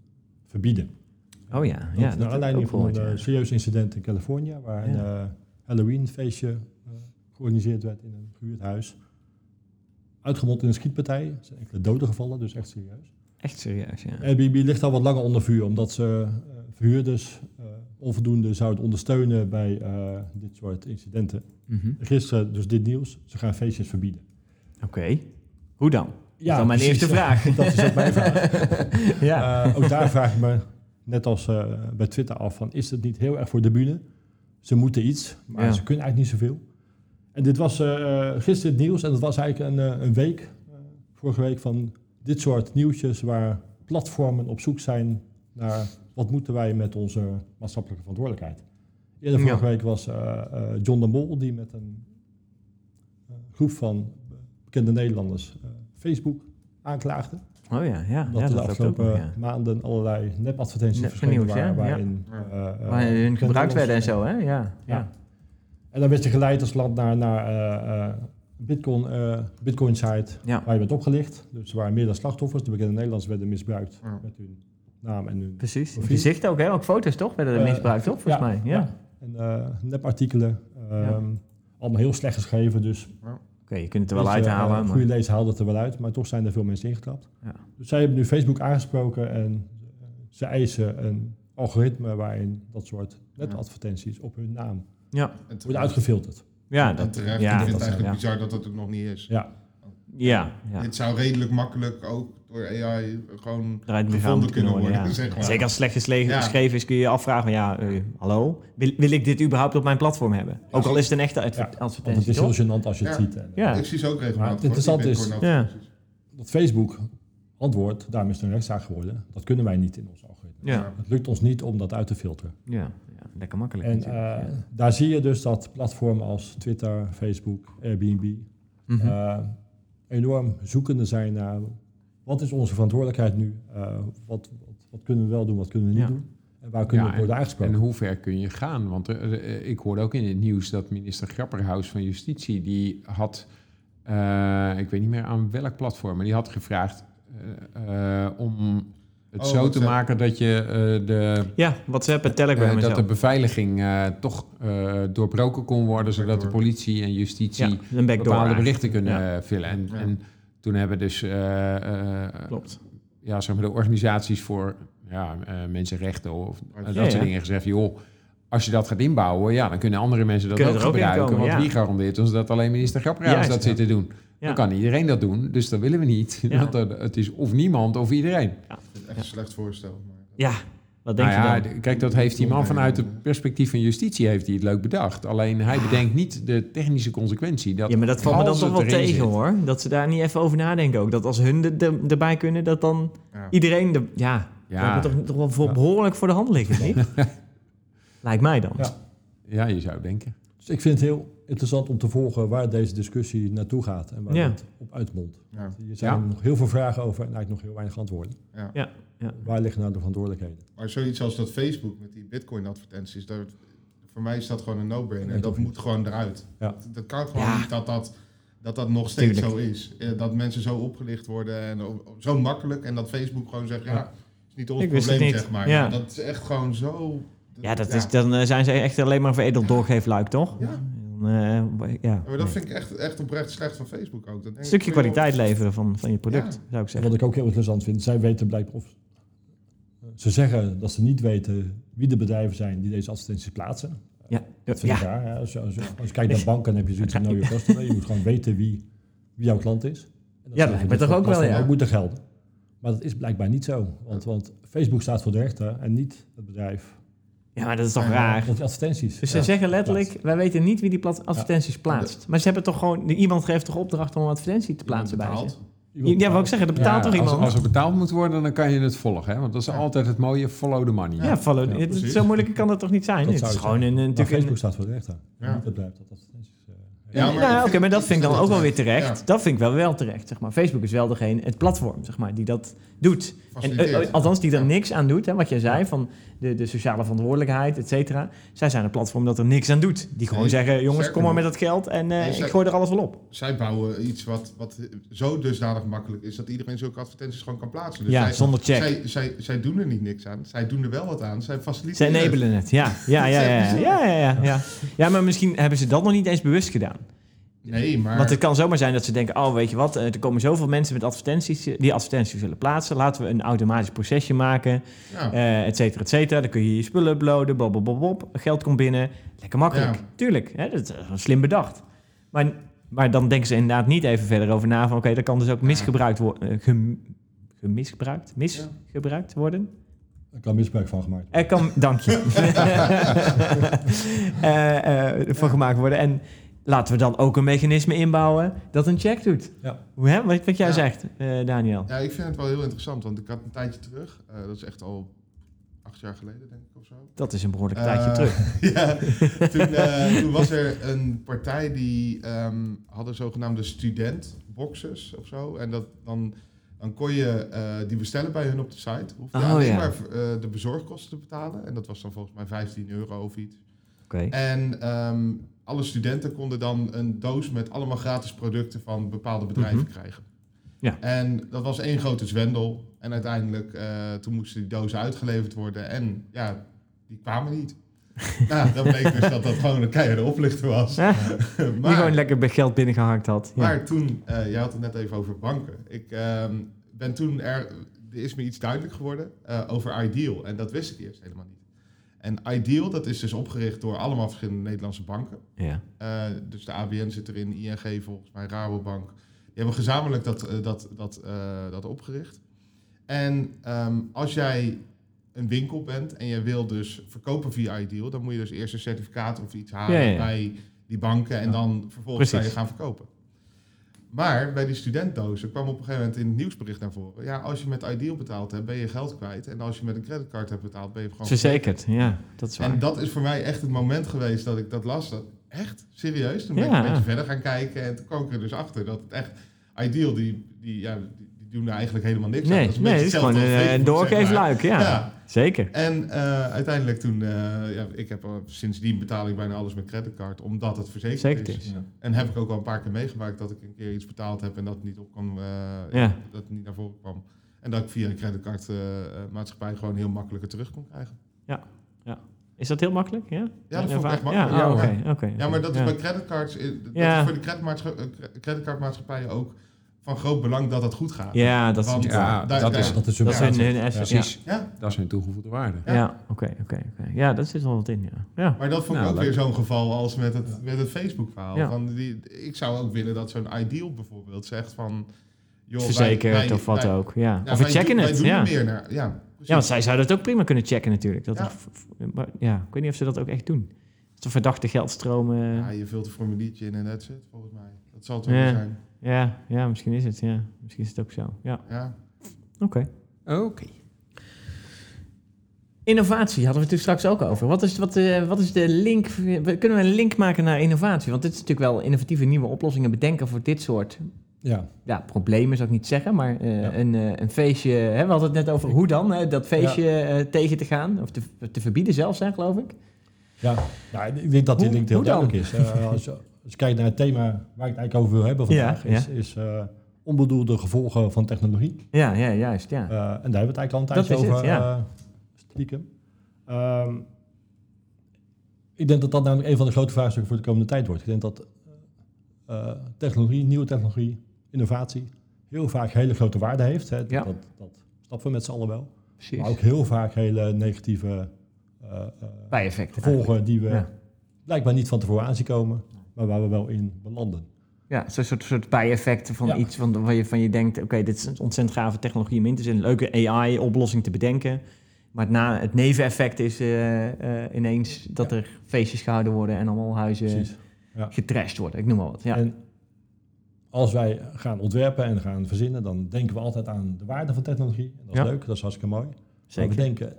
verbieden. Oh ja, Dat ja. naar aanleiding van een gehoord, eh, ja. serieus incident in Californië, waar Ja. een eh, Halloween-feestje eh, georganiseerd werd in een gehuurd huis. Uitgemond in een schietpartij. Er zijn enkele doden gevallen, dus echt serieus. Echt serieus, ja. Airbnb ligt al wat langer onder vuur, omdat ze eh, verhuurders eh, onvoldoende zouden ondersteunen bij eh, dit soort incidenten. Mhm. Gisteren dus dit nieuws, ze gaan feestjes verbieden. Oké. Hoe dan? dat is dan mijn precies. eerste vraag. *laughs* dat is ook mijn vraag. *laughs* ja. Ook daar vraag ik me, net als bij Twitter af, van is het niet heel erg voor de bühne? Ze moeten iets, maar Ja. ze kunnen eigenlijk niet zoveel. En dit was eh, gisteren het nieuws en dat was eigenlijk een, een week, vorige week, van dit soort nieuwtjes waar platformen op zoek zijn naar wat moeten wij met onze maatschappelijke verantwoordelijkheid. Eerder vorige Ja. week was eh, eh, John de Mol die met een eh, groep van bekende Nederlanders Facebook aanklaagde. Oh ja, ja. Dat ja de dat ook afgelopen ja. maanden allerlei nepadvertenties Nep verschenen waren, ja, waarin... Ja. hun gebruikt werden en zo, hè? Ja. ja. En dan werd je geleid als land naar, naar Bitcoin, eh, Bitcoin site Ja. waar je werd opgelicht. Dus er waren meerdere slachtoffers. De bekende Nederlanders werden misbruikt Ja. met hun naam en hun... Precies. Profiel. Je zicht ook, hè? Ook foto's toch? Werden er Eh, misbruikt, toch? Volgens mij. Ja. En eh, nepartikelen. ehm, Ja. Allemaal heel slecht geschreven, dus Oké, je kunt het er wel Dus, eh, uithalen. Een maar- goede lezer haalde het er wel uit, maar toch zijn er veel mensen ingetrapt. Ja. Dus zij hebben nu Facebook aangesproken en ze eisen een algoritme waarin dat soort netadvertenties op hun naam terecht, uitgefilterd. Ja, en dat, terecht. ja, ik vind dat- het eigenlijk ja. bizar dat dat er nog niet is. Ja, Ja, ja. Dit zou redelijk makkelijk ook door AI gewoon Eruit gevonden kunnen worden. ja. zeg maar. Zeker als slecht geschreven is, kun je je afvragen: ja, eh, hallo, wil, wil ik dit überhaupt op mijn platform hebben? Ook al is het een echte adver- Ja, want het advertentie. is heel gênant als je het ziet. Ja. Ik zie ze ook Maar regelmatig. het interessante is- Ja. Dat Facebook antwoordt, daarom is het een rechtszaak geworden, dat kunnen wij niet in ons algoritme. Ja, Het lukt ons niet om dat uit te filteren. ja, lekker makkelijk. En eh, ja. daar zie je dus dat platformen als Twitter, Facebook, Airbnb Mhm. eh, enorm zoekende zijn naar wat is onze verantwoordelijkheid nu? Eh, wat, wat, wat kunnen we wel doen, wat kunnen we niet Ja. doen? En waar kunnen Ja, we worden En aangesproken? hoe ver kun je gaan? Want ik hoorde ook in het nieuws dat minister Grapperhaus van Justitie... die had, eh, ik weet niet meer aan welk platform... maar die had gevraagd om het Oh, zo te maken... dat je eh, de, ja, WhatsApp en Telegram eh, en dat de beveiliging eh, toch eh, doorbroken kon worden... zodat de politie en justitie ja, een backdoor bepaalde eigenlijk. berichten kunnen Ja. eh, vullen. En, Ja. en toen hebben dus eh, eh, Klopt. ja, zeg maar de organisaties voor ja, eh, mensenrechten of eh, dat Ja, soort ja. dingen gezegd, joh, als je dat gaat inbouwen, ja, dan kunnen andere mensen dat Kunnen ook gebruiken. want ja. wie garandeert ons dat alleen minister Grapperhaus dat zit te doen? Ja. Dan kan iedereen dat doen, dus dat willen we niet. Ja. *laughs* Want er- het is of niemand of iedereen. Het echt een slecht voorstel. Maar... Ja, wat denk Nou ja, je dan? kijk, dat heeft die man vanuit het perspectief van justitie heeft hij het leuk bedacht. Alleen hij bedenkt niet de technische consequentie. Dat ja, maar dat valt me dan toch wel tegen zit- hoor. Dat ze daar niet even over nadenken ook. Dat als hun er- er- erbij kunnen, dat dan Ja. iedereen... De, ja, Ja. dat toch, toch wel voor Ja. behoorlijk voor de hand liggen, niet? *laughs* Lijkt mij dan. Ja. Ja, je zou denken. Dus ik vind het heel interessant om te volgen waar deze discussie naartoe gaat en waar Ja. het op uitmondt. Ja. Er zijn Ja. nog heel veel vragen over en eigenlijk nog heel weinig antwoorden. Ja. Ja, ja. Waar liggen nou de verantwoordelijkheden? Maar zoiets als dat Facebook met die Bitcoin-advertenties, voor mij is dat gewoon een no-brainer. Ik Dat niet. moet gewoon eruit. Ja. Dat, dat kan gewoon Ja. niet dat dat, dat dat nog steeds Tuurlijk. zo is. Eh, Dat mensen zo opgelicht worden en zo makkelijk. En dat Facebook gewoon zegt, ja, Ja. is niet ons Ik probleem, het niet. zeg maar. Dat is echt gewoon zo... Ja, dat Is, dan eh, zijn ze echt alleen maar veredeld doorgeefluik, toch? Ja. Dan, eh, ja. Maar dat vind ik echt, echt oprecht slecht van Facebook ook. Dat Een stukje kwaliteit leveren van, van je product, Ja. zou ik En zeggen. wat ik ook heel interessant vind, zij weten blijkbaar of ze zeggen dat ze niet weten wie de bedrijven zijn die deze advertenties plaatsen. Ja, Dat vind ik ja. raar. Als, je, als, je, als je kijkt naar *laughs* banken, dan heb je zoiets van know your customer. Je moet gewoon weten wie, wie jouw klant is. En dat Ja, dat lijkt toch ook wel, ja. ook moeten gelden. Maar dat is blijkbaar niet zo. Want, want Facebook staat voor de rechter en niet het bedrijf. Ja, maar dat is toch Ja, raar? Dat die advertenties. Dus ze zeggen letterlijk, wij weten niet wie die plat- advertenties plaatst. Maar ze hebben toch gewoon, iemand geeft toch opdracht om een advertentie te plaatsen bij ze? Ja, wou ik zeggen, dat betaalt toch als, iemand? als er betaald moet worden, dan kan je het volgen. Hè? Want dat is Ja. altijd het mooie, follow the money. Ja, follow. Ja, het- precies. zo moeilijk kan het toch niet zijn? Dat Het is het gewoon een, een, Maar natuurlijk Facebook een... staat voor de rechter. Ja. Het bedrijf dat advertenties... eh, Ja, maar ik oké, maar dat *laughs* vind ik dan ook wel weer dat terecht. Ja. Dat vind ik wel wel terecht, zeg maar. Facebook is wel degene, het platform, zeg maar, die dat doet. En, eh, althans, die er niks aan doet, hè, wat jij zei, van de, de sociale verantwoordelijkheid, et cetera. Zij zijn een platform dat er niks aan doet. Die gewoon Nee, zeggen, jongens, kom maar met dat geld en eh, Nee, ik zij- gooi er alles wel op. Zij bouwen iets wat, wat zo dusdanig makkelijk is dat iedereen zulke advertenties gewoon kan plaatsen. Dus ja, zij, zonder check. zij, zij, zij doen er niet niks aan. Zij doen er wel wat aan. Zij faciliteren. Ze enabelen het, ja. Ja, ja, ja, ja, ja, ja, ja, ja. Ja, maar misschien hebben ze dat nog niet eens bewust gedaan. Nee, maar... Want het kan zomaar zijn dat ze denken, oh weet je wat, eh, er komen zoveel mensen met advertenties eh, die advertenties willen plaatsen. Laten we een automatisch procesje maken, ja. eh et cetera, et cetera. Dan kun je je spullen uploaden, bob, bob, bob, bob. Geld komt binnen. Lekker makkelijk. Ja. Tuurlijk, hè, dat is slim bedacht. Maar, maar dan denken ze inderdaad niet even verder over na van, oké, dat kan dus ook misgebruikt worden. gemisgebruikt? Misgebruikt worden? Er kan misbruik van gemaakt. Er kan, dank je, *laughs* *laughs* Eh, eh, van gemaakt worden. En laten we dan ook een mechanisme inbouwen dat een check doet. Ja. Hoe, hè? Wat, wat jij Ja. zegt, eh, Daniel. Ja, ik vind het wel heel interessant, want ik had een tijdje terug, eh, dat is echt al acht jaar geleden, denk ik of zo. Dat is een behoorlijk Eh, tijdje terug. *laughs* ja, toen, eh, toen was er een partij die ehm, hadden zogenaamde studentboxes of zo. En dat, dan, dan kon je eh, die bestellen bij hun op de site. Hoefde je Oh, alleen ja. maar eh, de bezorgkosten te betalen. En dat was dan volgens mij 15 euro of iets. Oké. En ehm, alle studenten konden dan een doos met allemaal gratis producten van bepaalde bedrijven Mhm. krijgen. Ja. En dat was één grote zwendel. En uiteindelijk, eh, toen moesten die dozen uitgeleverd worden. En ja, die kwamen niet. *laughs* nou, dan bleek dus dat dat gewoon een keiharde oplichter was. Ja, *laughs* maar, die gewoon lekker bij geld binnengehakt had. Ja. maar toen, eh jij had het net even over banken. Ik ehm, ben toen, er, er is me iets duidelijk geworden eh, over Ideal. En dat wist ik eerst helemaal niet. En Ideal, dat is dus opgericht door allemaal verschillende Nederlandse banken. ja. Eh, dus de ABN zit erin, ING volgens mij, Rabobank. Die hebben gezamenlijk dat, eh, dat, dat, eh, dat opgericht. En ehm, als jij een winkel bent en je wil dus verkopen via Ideal, dan moet je dus eerst een certificaat of iets halen Ja, ja, ja. bij die banken en dan vervolgens kan je Precies. gaan verkopen. Maar bij die studentdozen kwam op een gegeven moment in het nieuwsbericht naar voren. Ja, als je met Ideal betaald hebt, ben je geld kwijt. En als je met een creditcard hebt betaald, ben je gewoon Verzekerd, ja. Dat is waar. en dat is voor mij echt het moment geweest dat ik dat las. Dat, echt? Serieus? Toen ben Ja. ik een beetje verder gaan kijken en toen kwam ik er dus achter dat het echt... Ideal, die, die, ja, die, die doen er eigenlijk helemaal niks aan. nee, Dat is een nee, het is gewoon een, zeg maar. doorgeefluik, ja. Ja. Zeker. En eh, uiteindelijk toen, eh, ja, ik heb al- sindsdien betaal ik bijna alles met creditcard, omdat het verzekerd Zeker is. is. Ja. En heb ik ook al een paar keer meegemaakt dat ik een keer iets betaald heb en dat het niet op kwam, eh, Ja. dat het niet naar voren kwam. En dat ik via een creditcardmaatschappij gewoon heel makkelijker terug kon krijgen. Is dat heel makkelijk? Ja, Ja, dat vond ik echt Ja, makkelijk. ah, Ja, oké. oké. Ja, maar dat is Ja. bij creditcards, eh, dat Ja. is voor de eh, creditcardmaatschappijen ook van groot belang dat het goed gaat. Ja, dat Want, Ja, daar- dat daar- is, Dat is Dat is hun, asset, ja. precies. Ja, Dat is hun toegevoegde waarde. Ja. Ja, oké, oké, oké. Ja, dat zit wel wat in, ja. ja. maar dat vond ik Nou, ook leuk. weer zo'n geval als met het, met het Facebook-verhaal. Ja. Van die, ik zou ook willen dat zo'n Ideal bijvoorbeeld zegt van... Joh, wij- Verzekerd wij- of wat wij- ook, ja. ja, of we wij checken doen- het, wij ja. er meer naar. Ja, want zij zouden het ook prima kunnen checken natuurlijk. Dat Ja. er- maar, ja, ik weet niet of ze dat ook echt doen. Dat er verdachte geldstromen... Ja, je vult een formuliertje in en that's it, volgens mij. Dat zal het wel zijn. Ja, ja, misschien is het, ja. Misschien is het ook zo, ja. Ja. Oké. Oké. Innovatie hadden we het straks ook over. Wat is, wat, eh, wat is de link? we- Kunnen we een link maken naar innovatie? Want dit is natuurlijk wel innovatieve nieuwe oplossingen bedenken voor dit soort Ja, ja, problemen, zou ik niet zeggen. Maar eh, Ja. een, eh, een feestje, hè, we hadden het net over hoe dan, hè, dat feestje eh, tegen te gaan. Of te, te verbieden zelfs, hè, geloof ik. ja. ja ik denk dat die Hoe- link heel hoe dan? duidelijk is. Als, als je kijkt naar het thema waar ik het eigenlijk over wil hebben vandaag, Ja, ja. is, is eh, onbedoelde gevolgen van technologie. Ja, ja juist, ja. Eh, en daar hebben we het eigenlijk al een Dat tijdje is het, over. ja. eh, stiekem. Ehm, ik denk dat dat namelijk een van de grote vraagstukken voor de komende tijd wordt. Ik denk dat technologie, nieuwe technologie, innovatie heel vaak hele grote waarde heeft. Hè. Ja. Dat, dat snappen we met z'n allen wel. Precies. Maar ook heel vaak hele negatieve Bijeffecten. gevolgen die we blijkbaar niet van tevoren aanzien komen, maar waar we wel in belanden. Ja, zo'n soort, soort bijeffecten van Ja. iets van, waar je, van je denkt... oké, dit is een ontzettend gave technologie om in te zetten. Een leuke AI-oplossing te bedenken. Maar het, na, het neveneffect is eh, eh, ineens dat Ja. er feestjes gehouden worden... en allemaal huizen. Ja. getrashed worden. Ik noem maar wat. Ja. En als wij gaan ontwerpen en gaan verzinnen, dan denken we altijd aan de waarde van technologie. En dat is leuk, dat is hartstikke mooi. Maar Zeker. we denken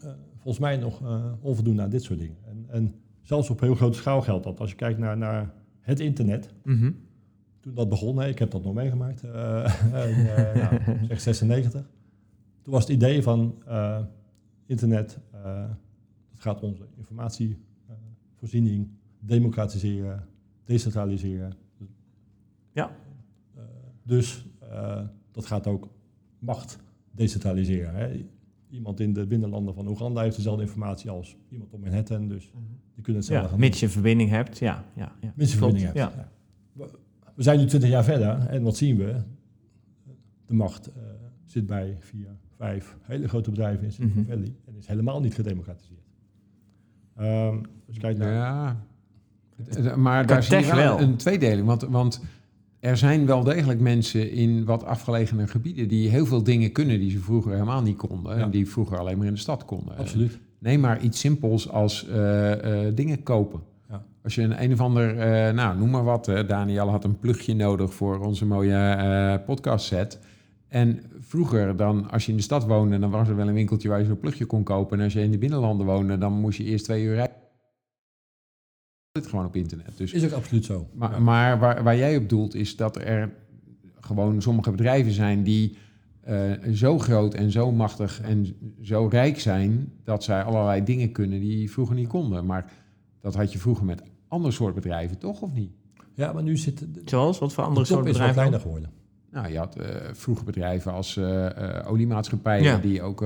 eh, volgens mij nog onvoldoende aan dit soort dingen. En, en zelfs op heel grote schaal geldt dat. Als je kijkt naar, naar het internet, Mhm. toen dat begon, hè, ik heb dat nog meegemaakt, *laughs* nou, *laughs* zeg 96. Toen was het idee van internet, dat gaat onze informatievoorziening democratiseren, decentraliseren. Ja. Dus dat gaat ook macht decentraliseren. Hè. Iemand in de binnenlanden van Oeganda heeft dezelfde informatie als iemand op Manhattan, dus die kunnen hetzelfde Ja, gaan mits je verbinding hebt. Ja, ja, ja. Mits je Klopt, verbinding hebt. Ja. Ja. We- We zijn nu 20 jaar verder en wat zien we? De macht eh, zit bij vier, vijf hele grote bedrijven in Silicon Mhm. Valley en is helemaal niet gedemocratiseerd. Ehm als je kijkt naar... Ja. Het- Maar daar zie je wel. een tweedeling. Want, want er zijn wel degelijk mensen in wat afgelegene gebieden... die heel veel dingen kunnen die ze vroeger helemaal niet konden. Ja. En die vroeger alleen maar in de stad konden. Absoluut. Neem maar iets simpels als eh, eh, dingen kopen. Ja. Als je een, een of ander, eh, nou noem maar wat, Daniel had een plugje nodig voor onze mooie podcast set. En vroeger dan, als je in de stad woonde, dan was er wel een winkeltje waar je zo'n plugje kon kopen. En als je in de binnenlanden woonde, dan moest je eerst twee uur rijden. Het gewoon op internet. Dus Is ook absoluut zo. maar, Ja. maar waar, waar jij op doelt is dat er gewoon sommige bedrijven zijn die eh, zo groot en zo machtig en zo rijk zijn dat zij allerlei dingen kunnen die vroeger niet konden. Maar dat had je vroeger met ander soort bedrijven toch of niet? ja, maar nu zit de, Zoals? Wat voor andere soort is wat bedrijven? kleiner geworden. Nou, je had eh, vroeger bedrijven als eh, eh, oliemaatschappijen Ja. die ook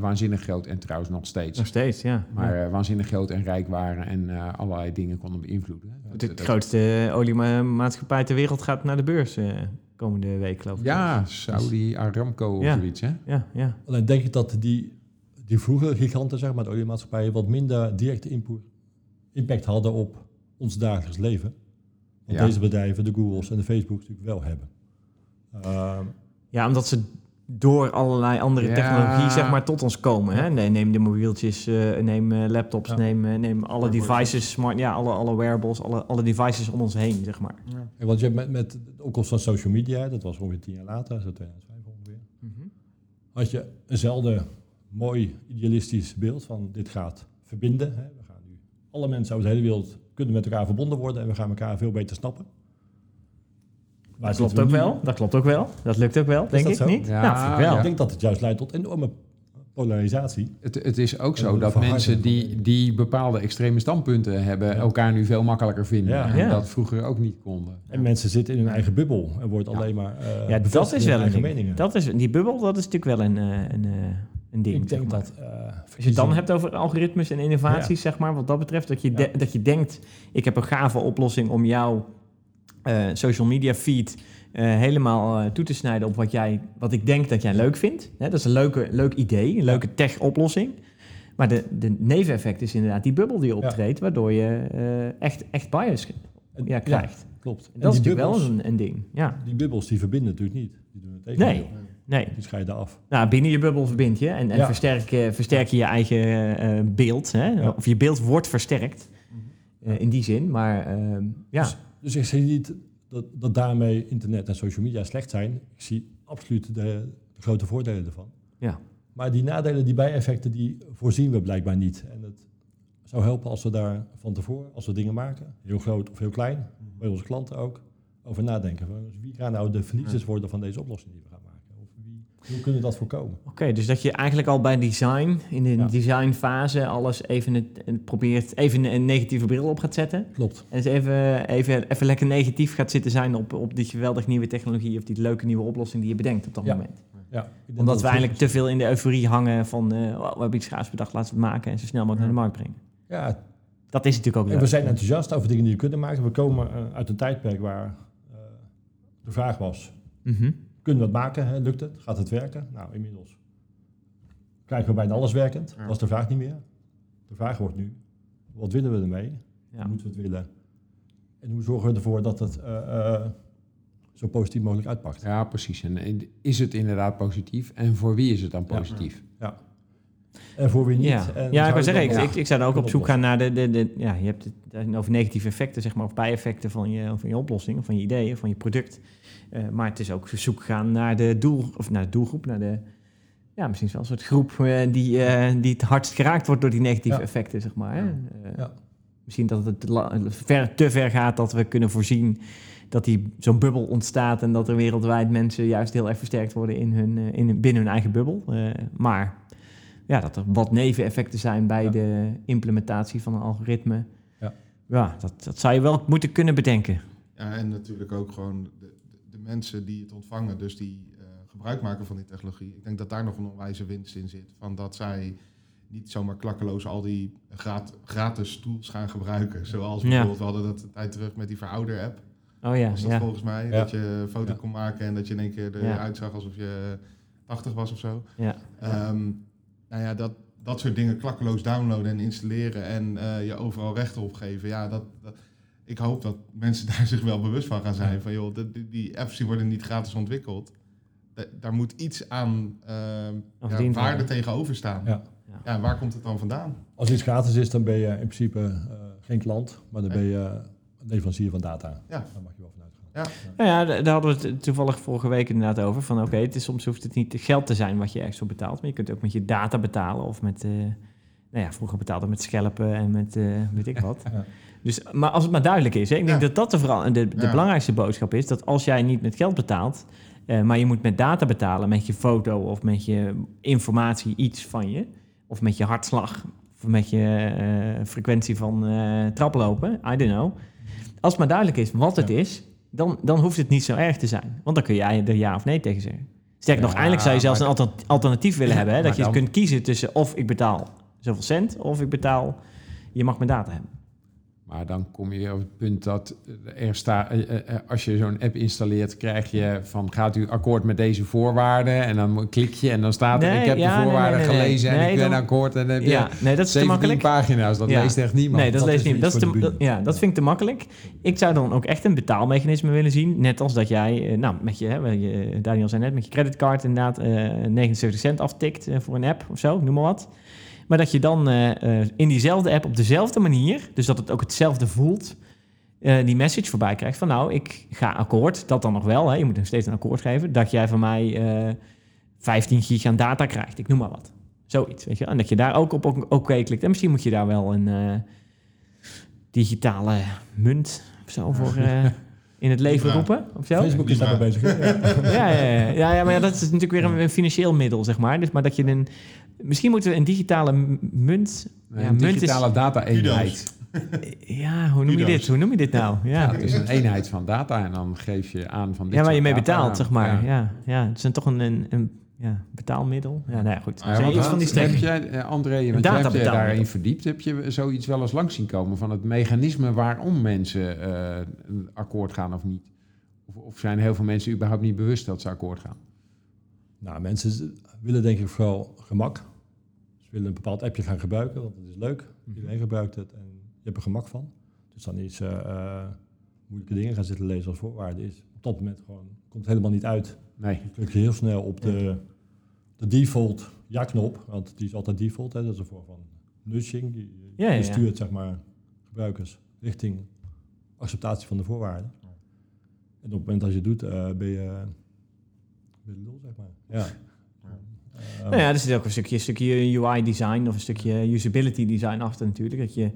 waanzinnig groot en trouwens nog steeds, Nog steeds, ja. maar Ja. eh, waanzinnig groot en rijk waren en eh, allerlei dingen konden beïnvloeden. De Dat- grootste oliemaatschappij ter wereld gaat naar de beurs eh, komende week, geloof ik. Ja, Saudi Aramco of Ja. zoiets, hè? Ja, ja. Alleen denk ik dat die, die vroegere giganten, zeg maar, de oliemaatschappijen, wat minder directe impact hadden op ons dagelijks leven. Want Ja. deze bedrijven, de Googles en de Facebooks natuurlijk wel hebben. Ehm, Ja, omdat ze door allerlei andere Ja. technologie zeg maar, tot ons komen. Hè? Nee, neem de mobieltjes, eh, neem eh, laptops, Ja. neem, eh, neem alle Wearables. devices, smart, ja, alle, alle wearables, alle, alle devices om ons heen, zeg maar. en want je hebt met, met de opkomst van social media, dat was ongeveer tien jaar later, zo 2005 ongeveer, had je eenzelfde mooi idealistisch beeld van dit gaat verbinden. Hè. We gaan nu, alle mensen over de hele wereld kunnen met elkaar verbonden worden en we gaan elkaar veel beter snappen. Dat klopt ook wel, dat klopt ook wel. Dat lukt ook wel, denk dat ik, zo? niet? Ja, vind ik wel. Ik denk dat het juist leidt tot enorme polarisatie. Het, het is ook zo dat mensen die, die bepaalde extreme standpunten hebben, Ja. elkaar nu veel makkelijker vinden. Ja. En Ja. dat vroeger ook niet konden. En mensen zitten in hun eigen bubbel en wordt Ja. alleen maar eh Ja, dat bevestigd is wel een eigen ding. meningen. Dat is, die bubbel, dat is natuurlijk wel een, eh, een, eh, een ding. ik zeg denk maar. dat... eh, Als je het dan hebt over algoritmes en innovaties, zeg maar, wat dat betreft, dat je, de- Ja. dat je denkt, ik heb een gave oplossing om jouw eh, social media feed eh, helemaal eh, toe te snijden op wat, jij, wat ik denk dat jij leuk vindt. Hè, dat is een leuke, leuk idee, een leuke tech-oplossing. Maar de, de neveneffect is inderdaad die bubbel die optreedt, waardoor je echt, echt bias ja, krijgt. klopt. En dat is natuurlijk wel een, een ding. Ja. Die bubbels die verbinden natuurlijk niet. Die doen het Nee. Nee. Die scheiden af. Nou, binnen je bubbel verbind je en, en Ja. versterk, je- versterk je je eigen beeld. Hè? Of je beeld wordt versterkt eh, in die zin. Maar ehm, ja, Dus, dus ik zie niet dat, dat daarmee internet en social media slecht zijn. Ik zie absoluut de, de grote voordelen ervan. Ja. Maar die nadelen, die bijeffecten, die voorzien we blijkbaar niet. En het zou helpen als we daar van tevoren, als we dingen maken, heel groot of heel klein, bij onze klanten ook, over nadenken. Van, dus wie gaan nou de verliezers worden van deze oplossing die we gaan hoe kunnen we dat voorkomen? oké. dus dat je eigenlijk al bij design, in de Ja. designfase, alles even het, probeert, even een negatieve bril op gaat zetten. Klopt. En dus even, even, even lekker negatief gaat zitten zijn op, op die geweldig nieuwe technologie of die leuke nieuwe oplossing die je bedenkt op dat Ja. moment. Ja, Omdat dat we eigenlijk te veel in de euforie hangen van, eh, oh, we hebben iets gaafs bedacht, laten we het maken en zo snel mogelijk naar de markt brengen. Ja, Dat is natuurlijk ook En leuk. we zijn enthousiast over dingen die we kunnen maken. We komen eh, uit een tijdperk waar eh, de vraag was, Mhm. Kunnen we het maken? Hè? Lukt het? Gaat het werken? Nou, inmiddels krijgen we bijna alles werkend. Ja. Dat is de vraag niet meer. De vraag wordt nu, wat willen we ermee? Ja. Moeten we het willen En hoe zorgen we ervoor dat het eh, eh, zo positief mogelijk uitpakt? Ja, precies. En, is het inderdaad positief? En voor wie is het dan Ja. positief? Ja. En voor wie niet? Ja, En ja ik zou zeggen, ik, ik, ik zou dan ook op zoek gaan naar de, de, de ja, je hebt het over negatieve effecten, zeg maar, of bijeffecten van je, van je oplossing, of van je ideeën, van je product. Eh, maar het is ook zoek gaan naar de doel, of naar de doelgroep, naar de, ja, misschien wel een soort groep eh, die, eh, die het hardst geraakt wordt door die negatieve Ja. effecten, zeg maar. hè. Eh, Ja. Misschien dat het ver, te ver gaat dat we kunnen voorzien dat die zo'n bubbel ontstaat en dat er wereldwijd mensen juist heel erg versterkt worden in hun, eh, in, binnen hun eigen bubbel. Eh, maar ja, dat er wat neveneffecten zijn bij Ja. de implementatie van een algoritme. Ja. Ja, dat, dat zou je wel moeten kunnen bedenken. Ja, en natuurlijk ook gewoon de, de, mensen die het ontvangen, dus die eh, gebruik maken van die technologie. Ik denk dat daar nog een onwijze winst in zit. Van dat zij niet zomaar klakkeloos al die grat- gratis tools gaan gebruiken. Zoals Ja. bijvoorbeeld, we hadden dat een tijd terug met die verouder-app. Oh ja, was dat ja. volgens mij. Ja. Dat je een foto Ja. kon maken en dat je in één keer Ja. eruit zag alsof je 80 was of zo. ja. Ehm, nou ja, dat, dat soort dingen klakkeloos downloaden en installeren en eh, je overal rechten op geven. Ja, dat, dat, ik hoop dat mensen *laughs* daar zich wel bewust van gaan zijn. Van joh, die, die- die apps die worden niet gratis ontwikkeld. Da- daar moet iets aan ehm, ja, waarde tegenover staan. Ja. Ja. waar komt het dan vandaan? Als iets gratis is, dan ben je in principe eh, geen klant, maar dan ben je een leverancier van data. Ja. Daar mag je wel van uitgaan. Ja. Nou ja, da- daar hadden we het toevallig vorige week inderdaad over. Van oké, het is soms hoeft het niet geld te zijn wat je extra betaalt. Maar je kunt ook met je data betalen of met... eh, nou ja, vroeger betaalde met schelpen en met eh, weet ik wat. *laughs* Ja. Dus, maar als het maar duidelijk is, hè, ik denk Ja. dat dat de, vooral, de, de Ja. belangrijkste boodschap is. Dat als jij niet met geld betaalt, eh, maar je moet met data betalen, met je foto of met je informatie iets van je, of met je hartslag, of met je frequentie van traplopen, I don't know. Als het maar duidelijk is wat het is, dan, dan hoeft het niet zo erg te zijn. Want dan kun jij er ja of nee tegen zeggen. Sterker nog, eindelijk zou je zelfs een alternatief willen hebben. Hè? Dat je dan- kunt kiezen tussen of ik betaal zoveel cent, of ik betaal, je mag mijn data hebben. Maar dan kom je op het punt dat er staat, eh, eh, als je zo'n app installeert, krijg je van gaat u akkoord met deze voorwaarden? En dan klik je en dan staat er Nee, ik heb ja, de voorwaarden nee, nee, nee. gelezen en ik ben dan- akkoord. En dan heb je Ja, nee, dat is te 17 makkelijk. pagina's, dat Ja. leest echt niemand. Nee, dat, dat leest. Dat, is te, dat- ja, dat vind ik te makkelijk. Ik zou dan ook echt een betaalmechanisme willen zien. Net als dat jij, eh, nou, met je, hè, Daniel zei net, met je creditcard inderdaad eh 79 cent aftikt eh, voor een app of zo, noem maar wat. Maar dat je dan eh, eh, in diezelfde app op dezelfde manier, dus dat het ook hetzelfde voelt, eh, die message voorbij krijgt van nou, ik ga akkoord, dat dan nog wel, hè, je moet nog steeds een akkoord geven, dat jij van mij eh 15 gig aan data krijgt, ik noem maar wat. Zoiets, weet je. En dat je daar ook op oké klikt. En misschien moet je daar wel een eh, digitale munt of zo voor eh, in het leven Ja. roepen, of zo. Facebook is daar Libra. mee bezig. hè? Ja, ja, ja, ja, ja, maar ja, dat is natuurlijk weer een, een financieel middel, zeg maar. Dus, maar dat je een... Misschien moeten we een digitale munt... Een ja, munt is- digitale data-eenheid. *laughs* Ja, hoe noem je dit? Hoe noem je dit nou? Ja, Ja, het is een eenheid van data en dan geef je aan van dit ja waar je mee betaalt, zeg maar. Ja. Ja, ja, het is toch een, een, een ja, betaalmiddel. Ja, nou ja, goed. Ah, ja, iets van die heb jij, eh, André, want jij hebt je daarin verdiept. Heb je zoiets wel eens langs zien komen van het mechanisme waarom mensen eh, een akkoord gaan of niet? Of, of zijn heel veel mensen überhaupt niet bewust dat ze akkoord gaan? Nou, mensen willen denk ik vooral gemak. Willen een bepaald appje gaan gebruiken, want het is leuk. Iedereen gebruikt het en je hebt er gemak van. Dus dan is eh, eh, moeilijke dingen gaan zitten lezen als voorwaarde is op dat moment gewoon komt het helemaal niet uit. Nee. Je klikt heel snel op de, de default ja-knop, want die is altijd default. Hè, dat is een vorm van nudging. Die, Ja, ja, die ja. stuurt zeg maar gebruikers richting acceptatie van de voorwaarden. En op het moment dat je het doet, eh, ben je ben je lul, zeg maar. Ja. Nou ja, er zit ook een stukje, stukje UI-design of een stukje usability-design achter natuurlijk. Dat je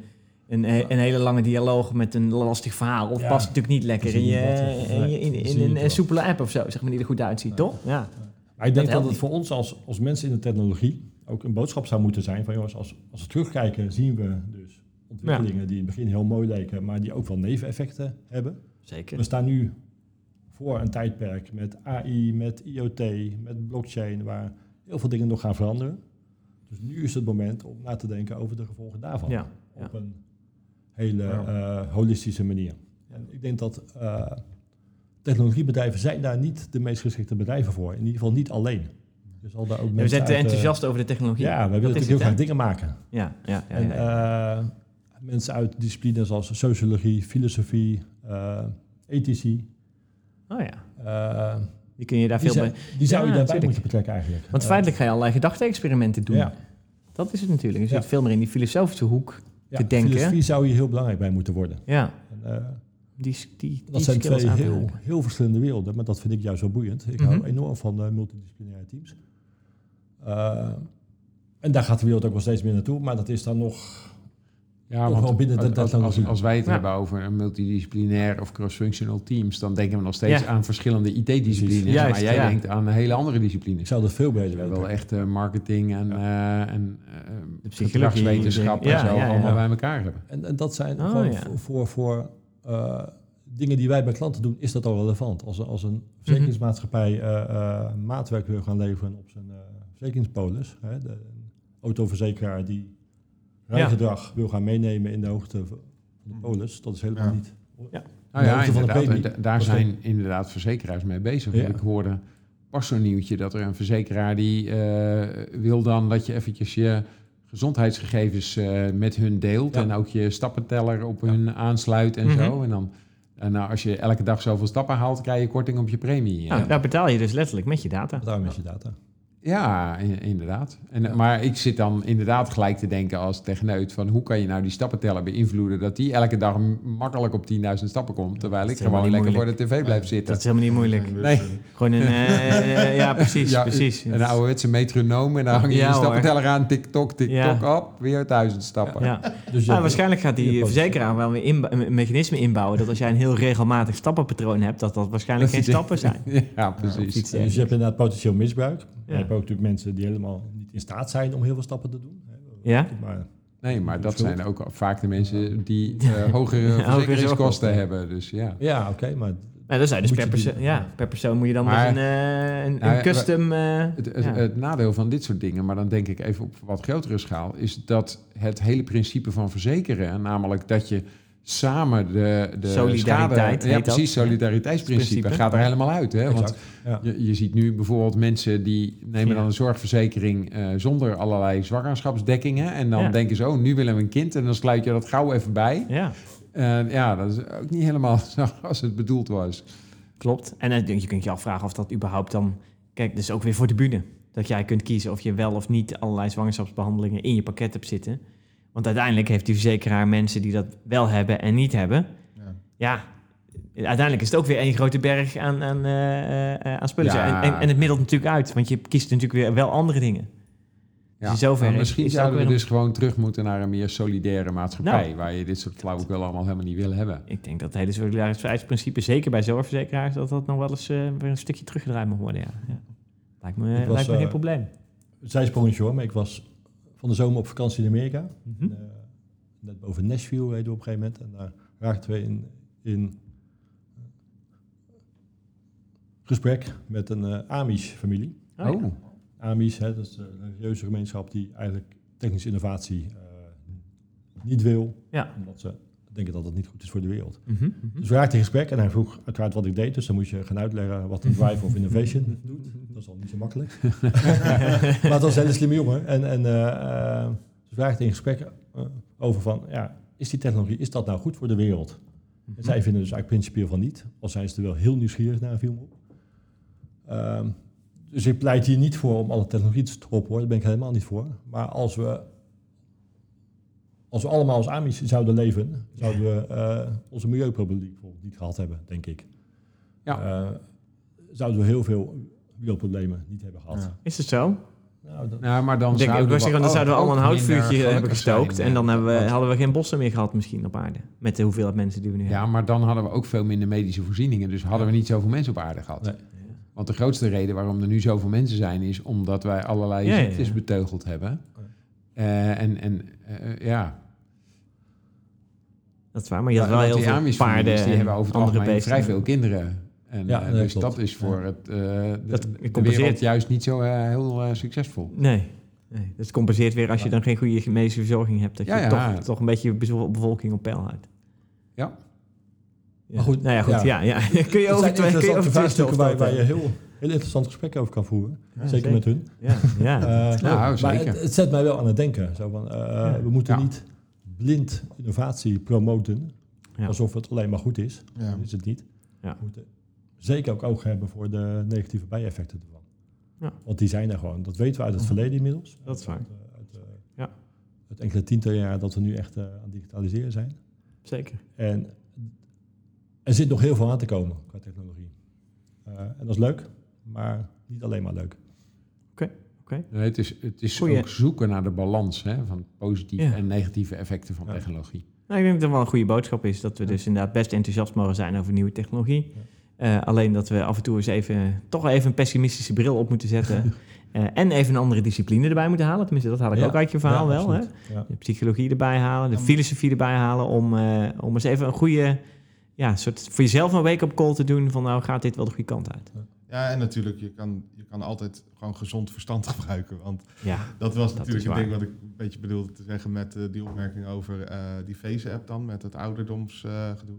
een, een hele lange dialoog met een lastig verhaal of Ja. past natuurlijk niet lekker Dat in, je, in, je- in, dat een, soepele app of zo, zeg maar, die er goed uitziet, toch? Ja. Maar ik denk helpt dat het voor ons als, als mensen in de technologie ook een boodschap zou moeten zijn van jongens, als, als we terugkijken zien we dus ontwikkelingen die in het begin heel mooi leken, maar die ook wel neveneffecten hebben. Zeker. We staan nu voor een tijdperk met AI, met IoT, met blockchain, waar heel veel dingen nog gaan veranderen. Dus nu is het moment om na te denken over de gevolgen daarvan. Ja, ja. Op een hele eh, holistische manier. En ik denk dat eh, technologiebedrijven zijn daar niet de meest geschikte bedrijven voor. In ieder geval niet alleen. Daar ook Ja, we zijn te uit, enthousiast over de technologie. Ja, wij willen natuurlijk heel graag dingen maken. Ja, ja, ja. En ja, ja. eh, mensen uit disciplines als sociologie, filosofie, eh, ethici. Oh ja, die kun je daar die, veel zou- bij... die zou je daarbij moeten betrekken eigenlijk. Want feitelijk ga je allerlei gedachte-experimenten doen. Ja. Dat is het natuurlijk. Je zit veel meer in die filosofische hoek. te denken. Filosofie zou hier heel belangrijk bij moeten worden. Ja, En, eh, die, die, dat die zijn twee heel, heel verschillende werelden, maar dat vind ik juist zo boeiend. Ik Mhm. hou enorm van eh, multidisciplinaire teams. Eh, en daar gaat de wereld ook wel steeds meer naartoe, maar dat is dan nog... Ja, want binnen de als, als, technologie. als, als wij het Ja. hebben over een multidisciplinair of cross-functional teams, dan denken we nog steeds Ja. aan verschillende IT-disciplines. Maar Juist, jij ja. denkt aan hele andere disciplines. Ik zou dat veel willen hebben wel echt eh, marketing en, eh en eh, gedragswetenschap ja, en zo ja, ja. allemaal bij elkaar hebben. En, en dat zijn Oh, gewoon ja. voor, voor, voor, eh, dingen die wij bij klanten doen, is dat al relevant. Als, als een verzekeringsmaatschappij eh, eh, maatwerk wil gaan leveren op zijn eh, verzekeringspolis, hè, de een autoverzekeraar die rijgedrag wil gaan meenemen in de hoogte van de polis, dat is helemaal Ja. niet. Nou ja, de inderdaad. daar Dat zijn inderdaad verzekeraars mee bezig. Ja. Ik hoorde pas zo'n nieuwtje dat er een verzekeraar die eh, wil dan dat je eventjes je gezondheidsgegevens eh, met hun deelt Ja. en ook je stappenteller op hun aansluit en Mhm. zo. En dan en nou, als je elke dag zoveel stappen haalt, krijg je korting op je premie. Nou, Ja. daar betaal je dus letterlijk met je data. Daarom is je data. Ja, inderdaad. En, Maar ik zit dan inderdaad gelijk te denken als techneut van hoe kan je nou die stappenteller beïnvloeden dat die elke dag makkelijk op 10.000 stappen komt, terwijl ik gewoon lekker voor de tv blijf zitten. Dat is helemaal niet moeilijk. Nee. Gewoon een... eh, eh, ja, *laughs* precies, Ja, precies. Een ouderwetse metronoom en dan hang je Ja, stappenteller aan, tik-tok, tik-tok, Ja. op, weer duizend stappen. Ja. Dus Nou, waarschijnlijk gaat die verzekeraar wel weer inbou- een mechanisme inbouwen dat als jij een heel regelmatig stappenpatroon hebt, dat dat waarschijnlijk geen stappen zijn. *laughs* Ja, precies. Dus je hebt inderdaad potentieel misbruik. Ja. Ook natuurlijk mensen die helemaal niet in staat zijn om heel veel stappen te doen. Ja? Maar Nee, maar dat Schuld. zijn ook vaak de mensen die eh, *laughs* hogere verzekeringskosten hebben. Dus ja. ja, oké, maar Nou, dan zou je dus per persoon, ja, per persoon moet je dan Maar- met een, eh, een, Nou, een custom... eh, Het, het, ja. het nadeel van dit soort dingen, maar dan denk ik even op wat grotere schaal, is dat het hele principe van verzekeren, namelijk dat je samen de, de Solidariteit schade... Ja, precies, solidariteitsprincipe Principe. gaat er helemaal uit. Hè? Want. Ja. je, je ziet nu bijvoorbeeld mensen die nemen Ja. dan een zorgverzekering eh, zonder allerlei zwangerschapsdekkingen. En dan Ja. denken ze, oh, nu willen we een kind. En dan sluit je dat gauw even bij. ja, En ja, dat is ook niet helemaal *laughs* zoals het bedoeld was. klopt. En eh, je kunt je afvragen of dat überhaupt dan... Kijk, dat is ook weer voor de bühne. Dat jij kunt kiezen of je wel of niet allerlei zwangerschapsbehandelingen in je pakket hebt zitten. Want uiteindelijk heeft die verzekeraar mensen die dat wel hebben en niet hebben. Ja. Ja, uiteindelijk is het ook weer één grote berg aan, aan, eh, eh, aan spullen. Ja. En, en, en het middelt natuurlijk uit, want je kiest natuurlijk weer wel andere dingen. Ja. in zoverre maar misschien is zouden we dus gewoon terug moeten naar een meer solidaire maatschappij. Nou. waar je dit soort flauwekul allemaal helemaal niet wil hebben. Ik denk dat het hele solidariteitsprincipe, zeker bij zorgverzekeraars, dat dat nog wel eens eh, weer een stukje teruggedraaid mag worden. Ja. Ja. Lijkt me, Ik was, lijkt me geen eh, probleem. zijsprongetje hoor, maar ik was van de zomer op vakantie in Amerika. Mhm. Eh, net boven Nashville reden we op een gegeven moment. En daar raakten we in, in gesprek met een eh, Amish-familie. Oh. Oh, Amish, hè, dat is een religieuze gemeenschap die eigenlijk technische innovatie eh, niet wil. Ja. Omdat ze denken dat het niet goed is voor de wereld. Mhm, mhm. Dus we raakten in gesprek en hij vroeg uiteraard wat ik deed. Dus dan moest je gaan uitleggen wat een drive of innovation doet. Dat is al niet zo makkelijk. *laughs* maar het was een hele slimme jongen. En, en eh, dus we raakten in gesprek eh, over van, ja, is die technologie, is dat nou goed voor de wereld? Mhm. En zij vinden dus eigenlijk principieel van niet. Al zijn ze er wel heel nieuwsgierig naar, viel me op. Ehm, dus ik pleit hier niet voor om alle technologie te stoppen, hoor. Daar ben ik helemaal niet voor. Maar als we, als we allemaal als Amish zouden leven, zouden we eh, onze milieuproblematiek bijvoorbeeld niet gehad hebben, denk ik. Ja. Eh, zouden we heel veel wereldproblemen niet hebben gehad. Ja. Is het zo? Nou, dat, nou, maar dan Ik denk, ik zouden wou we zeggen, dan zouden we allemaal een houtvuurtje hebben gelukkig gestookt. zijn, en dan eh, hebben we, hadden we geen bossen meer gehad misschien op aarde. Met de hoeveelheid mensen die we nu Ja, hebben. maar dan hadden we ook veel minder medische voorzieningen. Dus hadden we niet zoveel mensen op aarde gehad. Nee. Want de grootste reden waarom er nu zoveel mensen zijn... is omdat wij allerlei Ja, ja, ja. ziektes beteugeld hebben. Ja. Eh, en en eh, ja, Dat is waar, maar je had Ja, wel heel veel paarden die en hebben over het andere algemeen beesten. vrij veel kinderen. En, Ja, eh, dus klopt. dat is voor het, eh, de, Dat de wereld juist niet zo eh, heel succesvol. Nee. nee. Dus het compenseert weer als je dan geen goede medische verzorging hebt. Dat je Ja, ja. Toch, toch een beetje je bezo- bevolking op peil houdt. Ja. Ja. Maar goed, nou ja, goed, ja. ja. ja, *laughs* kun je het over twee, kun je interessante over vraagstukken waar, waar je heel, heel interessant gesprek over kan voeren. Ja, zeker, zeker. met hun. Ja, ja. *laughs* Nou, maar zeker. het, het zet mij wel aan het denken. Zo van, eh, Ja. We moeten Ja. niet blind innovatie promoten, Ja. alsof het alleen maar goed is. Ja. Dat is het niet. Ja. We moeten zeker ook oog hebben voor de negatieve bijeffecten ervan. Ja. Want die zijn er gewoon. Dat weten we uit het verleden inmiddels. Dat is waar. Uit, eh, uit, eh, Ja. uit enkele tientallen jaar dat we nu echt eh, aan het digitaliseren zijn. Zeker. En er zit nog heel veel aan te komen qua technologie. Eh, en dat is leuk, maar niet alleen maar leuk. Nee, het is, het is Goeie. ook zoeken naar de balans hè, van positieve Ja. en negatieve effecten van Ja. technologie. Nou, ik denk dat het wel een goede boodschap is dat we dus inderdaad best enthousiast mogen zijn over nieuwe technologie. Eh, alleen dat we af en toe eens even, toch even een pessimistische bril op moeten zetten. *laughs* Eh, en even een andere discipline erbij moeten halen. Tenminste, dat haal ik Ja. ook uit je verhaal Ja, wel. Hè? De psychologie erbij halen, de Ja. filosofie erbij halen. Om, eh, om eens even een goede, ja, soort voor jezelf een wake-up call te doen. Van nou gaat dit wel de goede kant uit. Ja, en natuurlijk, je kan, je kan altijd gewoon gezond verstand *laughs* gebruiken. Want Ja, dat was Dat natuurlijk het ding wat ik een beetje bedoelde te zeggen met eh, die opmerking over eh, die Face-app dan, met het ouderdomsgedoe.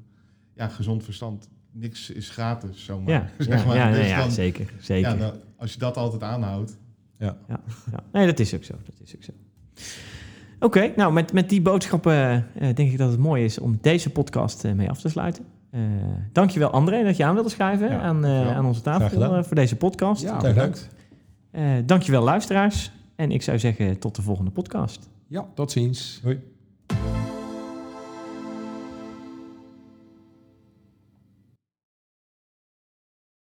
ja, gezond verstand. Niks is gratis, zomaar. ja, *laughs* zeg ja, maar. ja, nee, Dus ja dan- zeker. zeker. ja, dan- als je dat altijd aanhoudt. Ja. Nee, dat is ook zo. Dat is ook zo. Oké, nou met, met die boodschappen eh, denk ik dat het mooi is om deze podcast mee af te sluiten. Eh dankjewel André dat je aan wilde schrijven Ja, aan, eh, aan onze tafel eh, voor deze podcast. Ja, bedankt. Eh dankjewel luisteraars. En ik zou zeggen tot de volgende podcast. Ja, tot ziens. Hoi.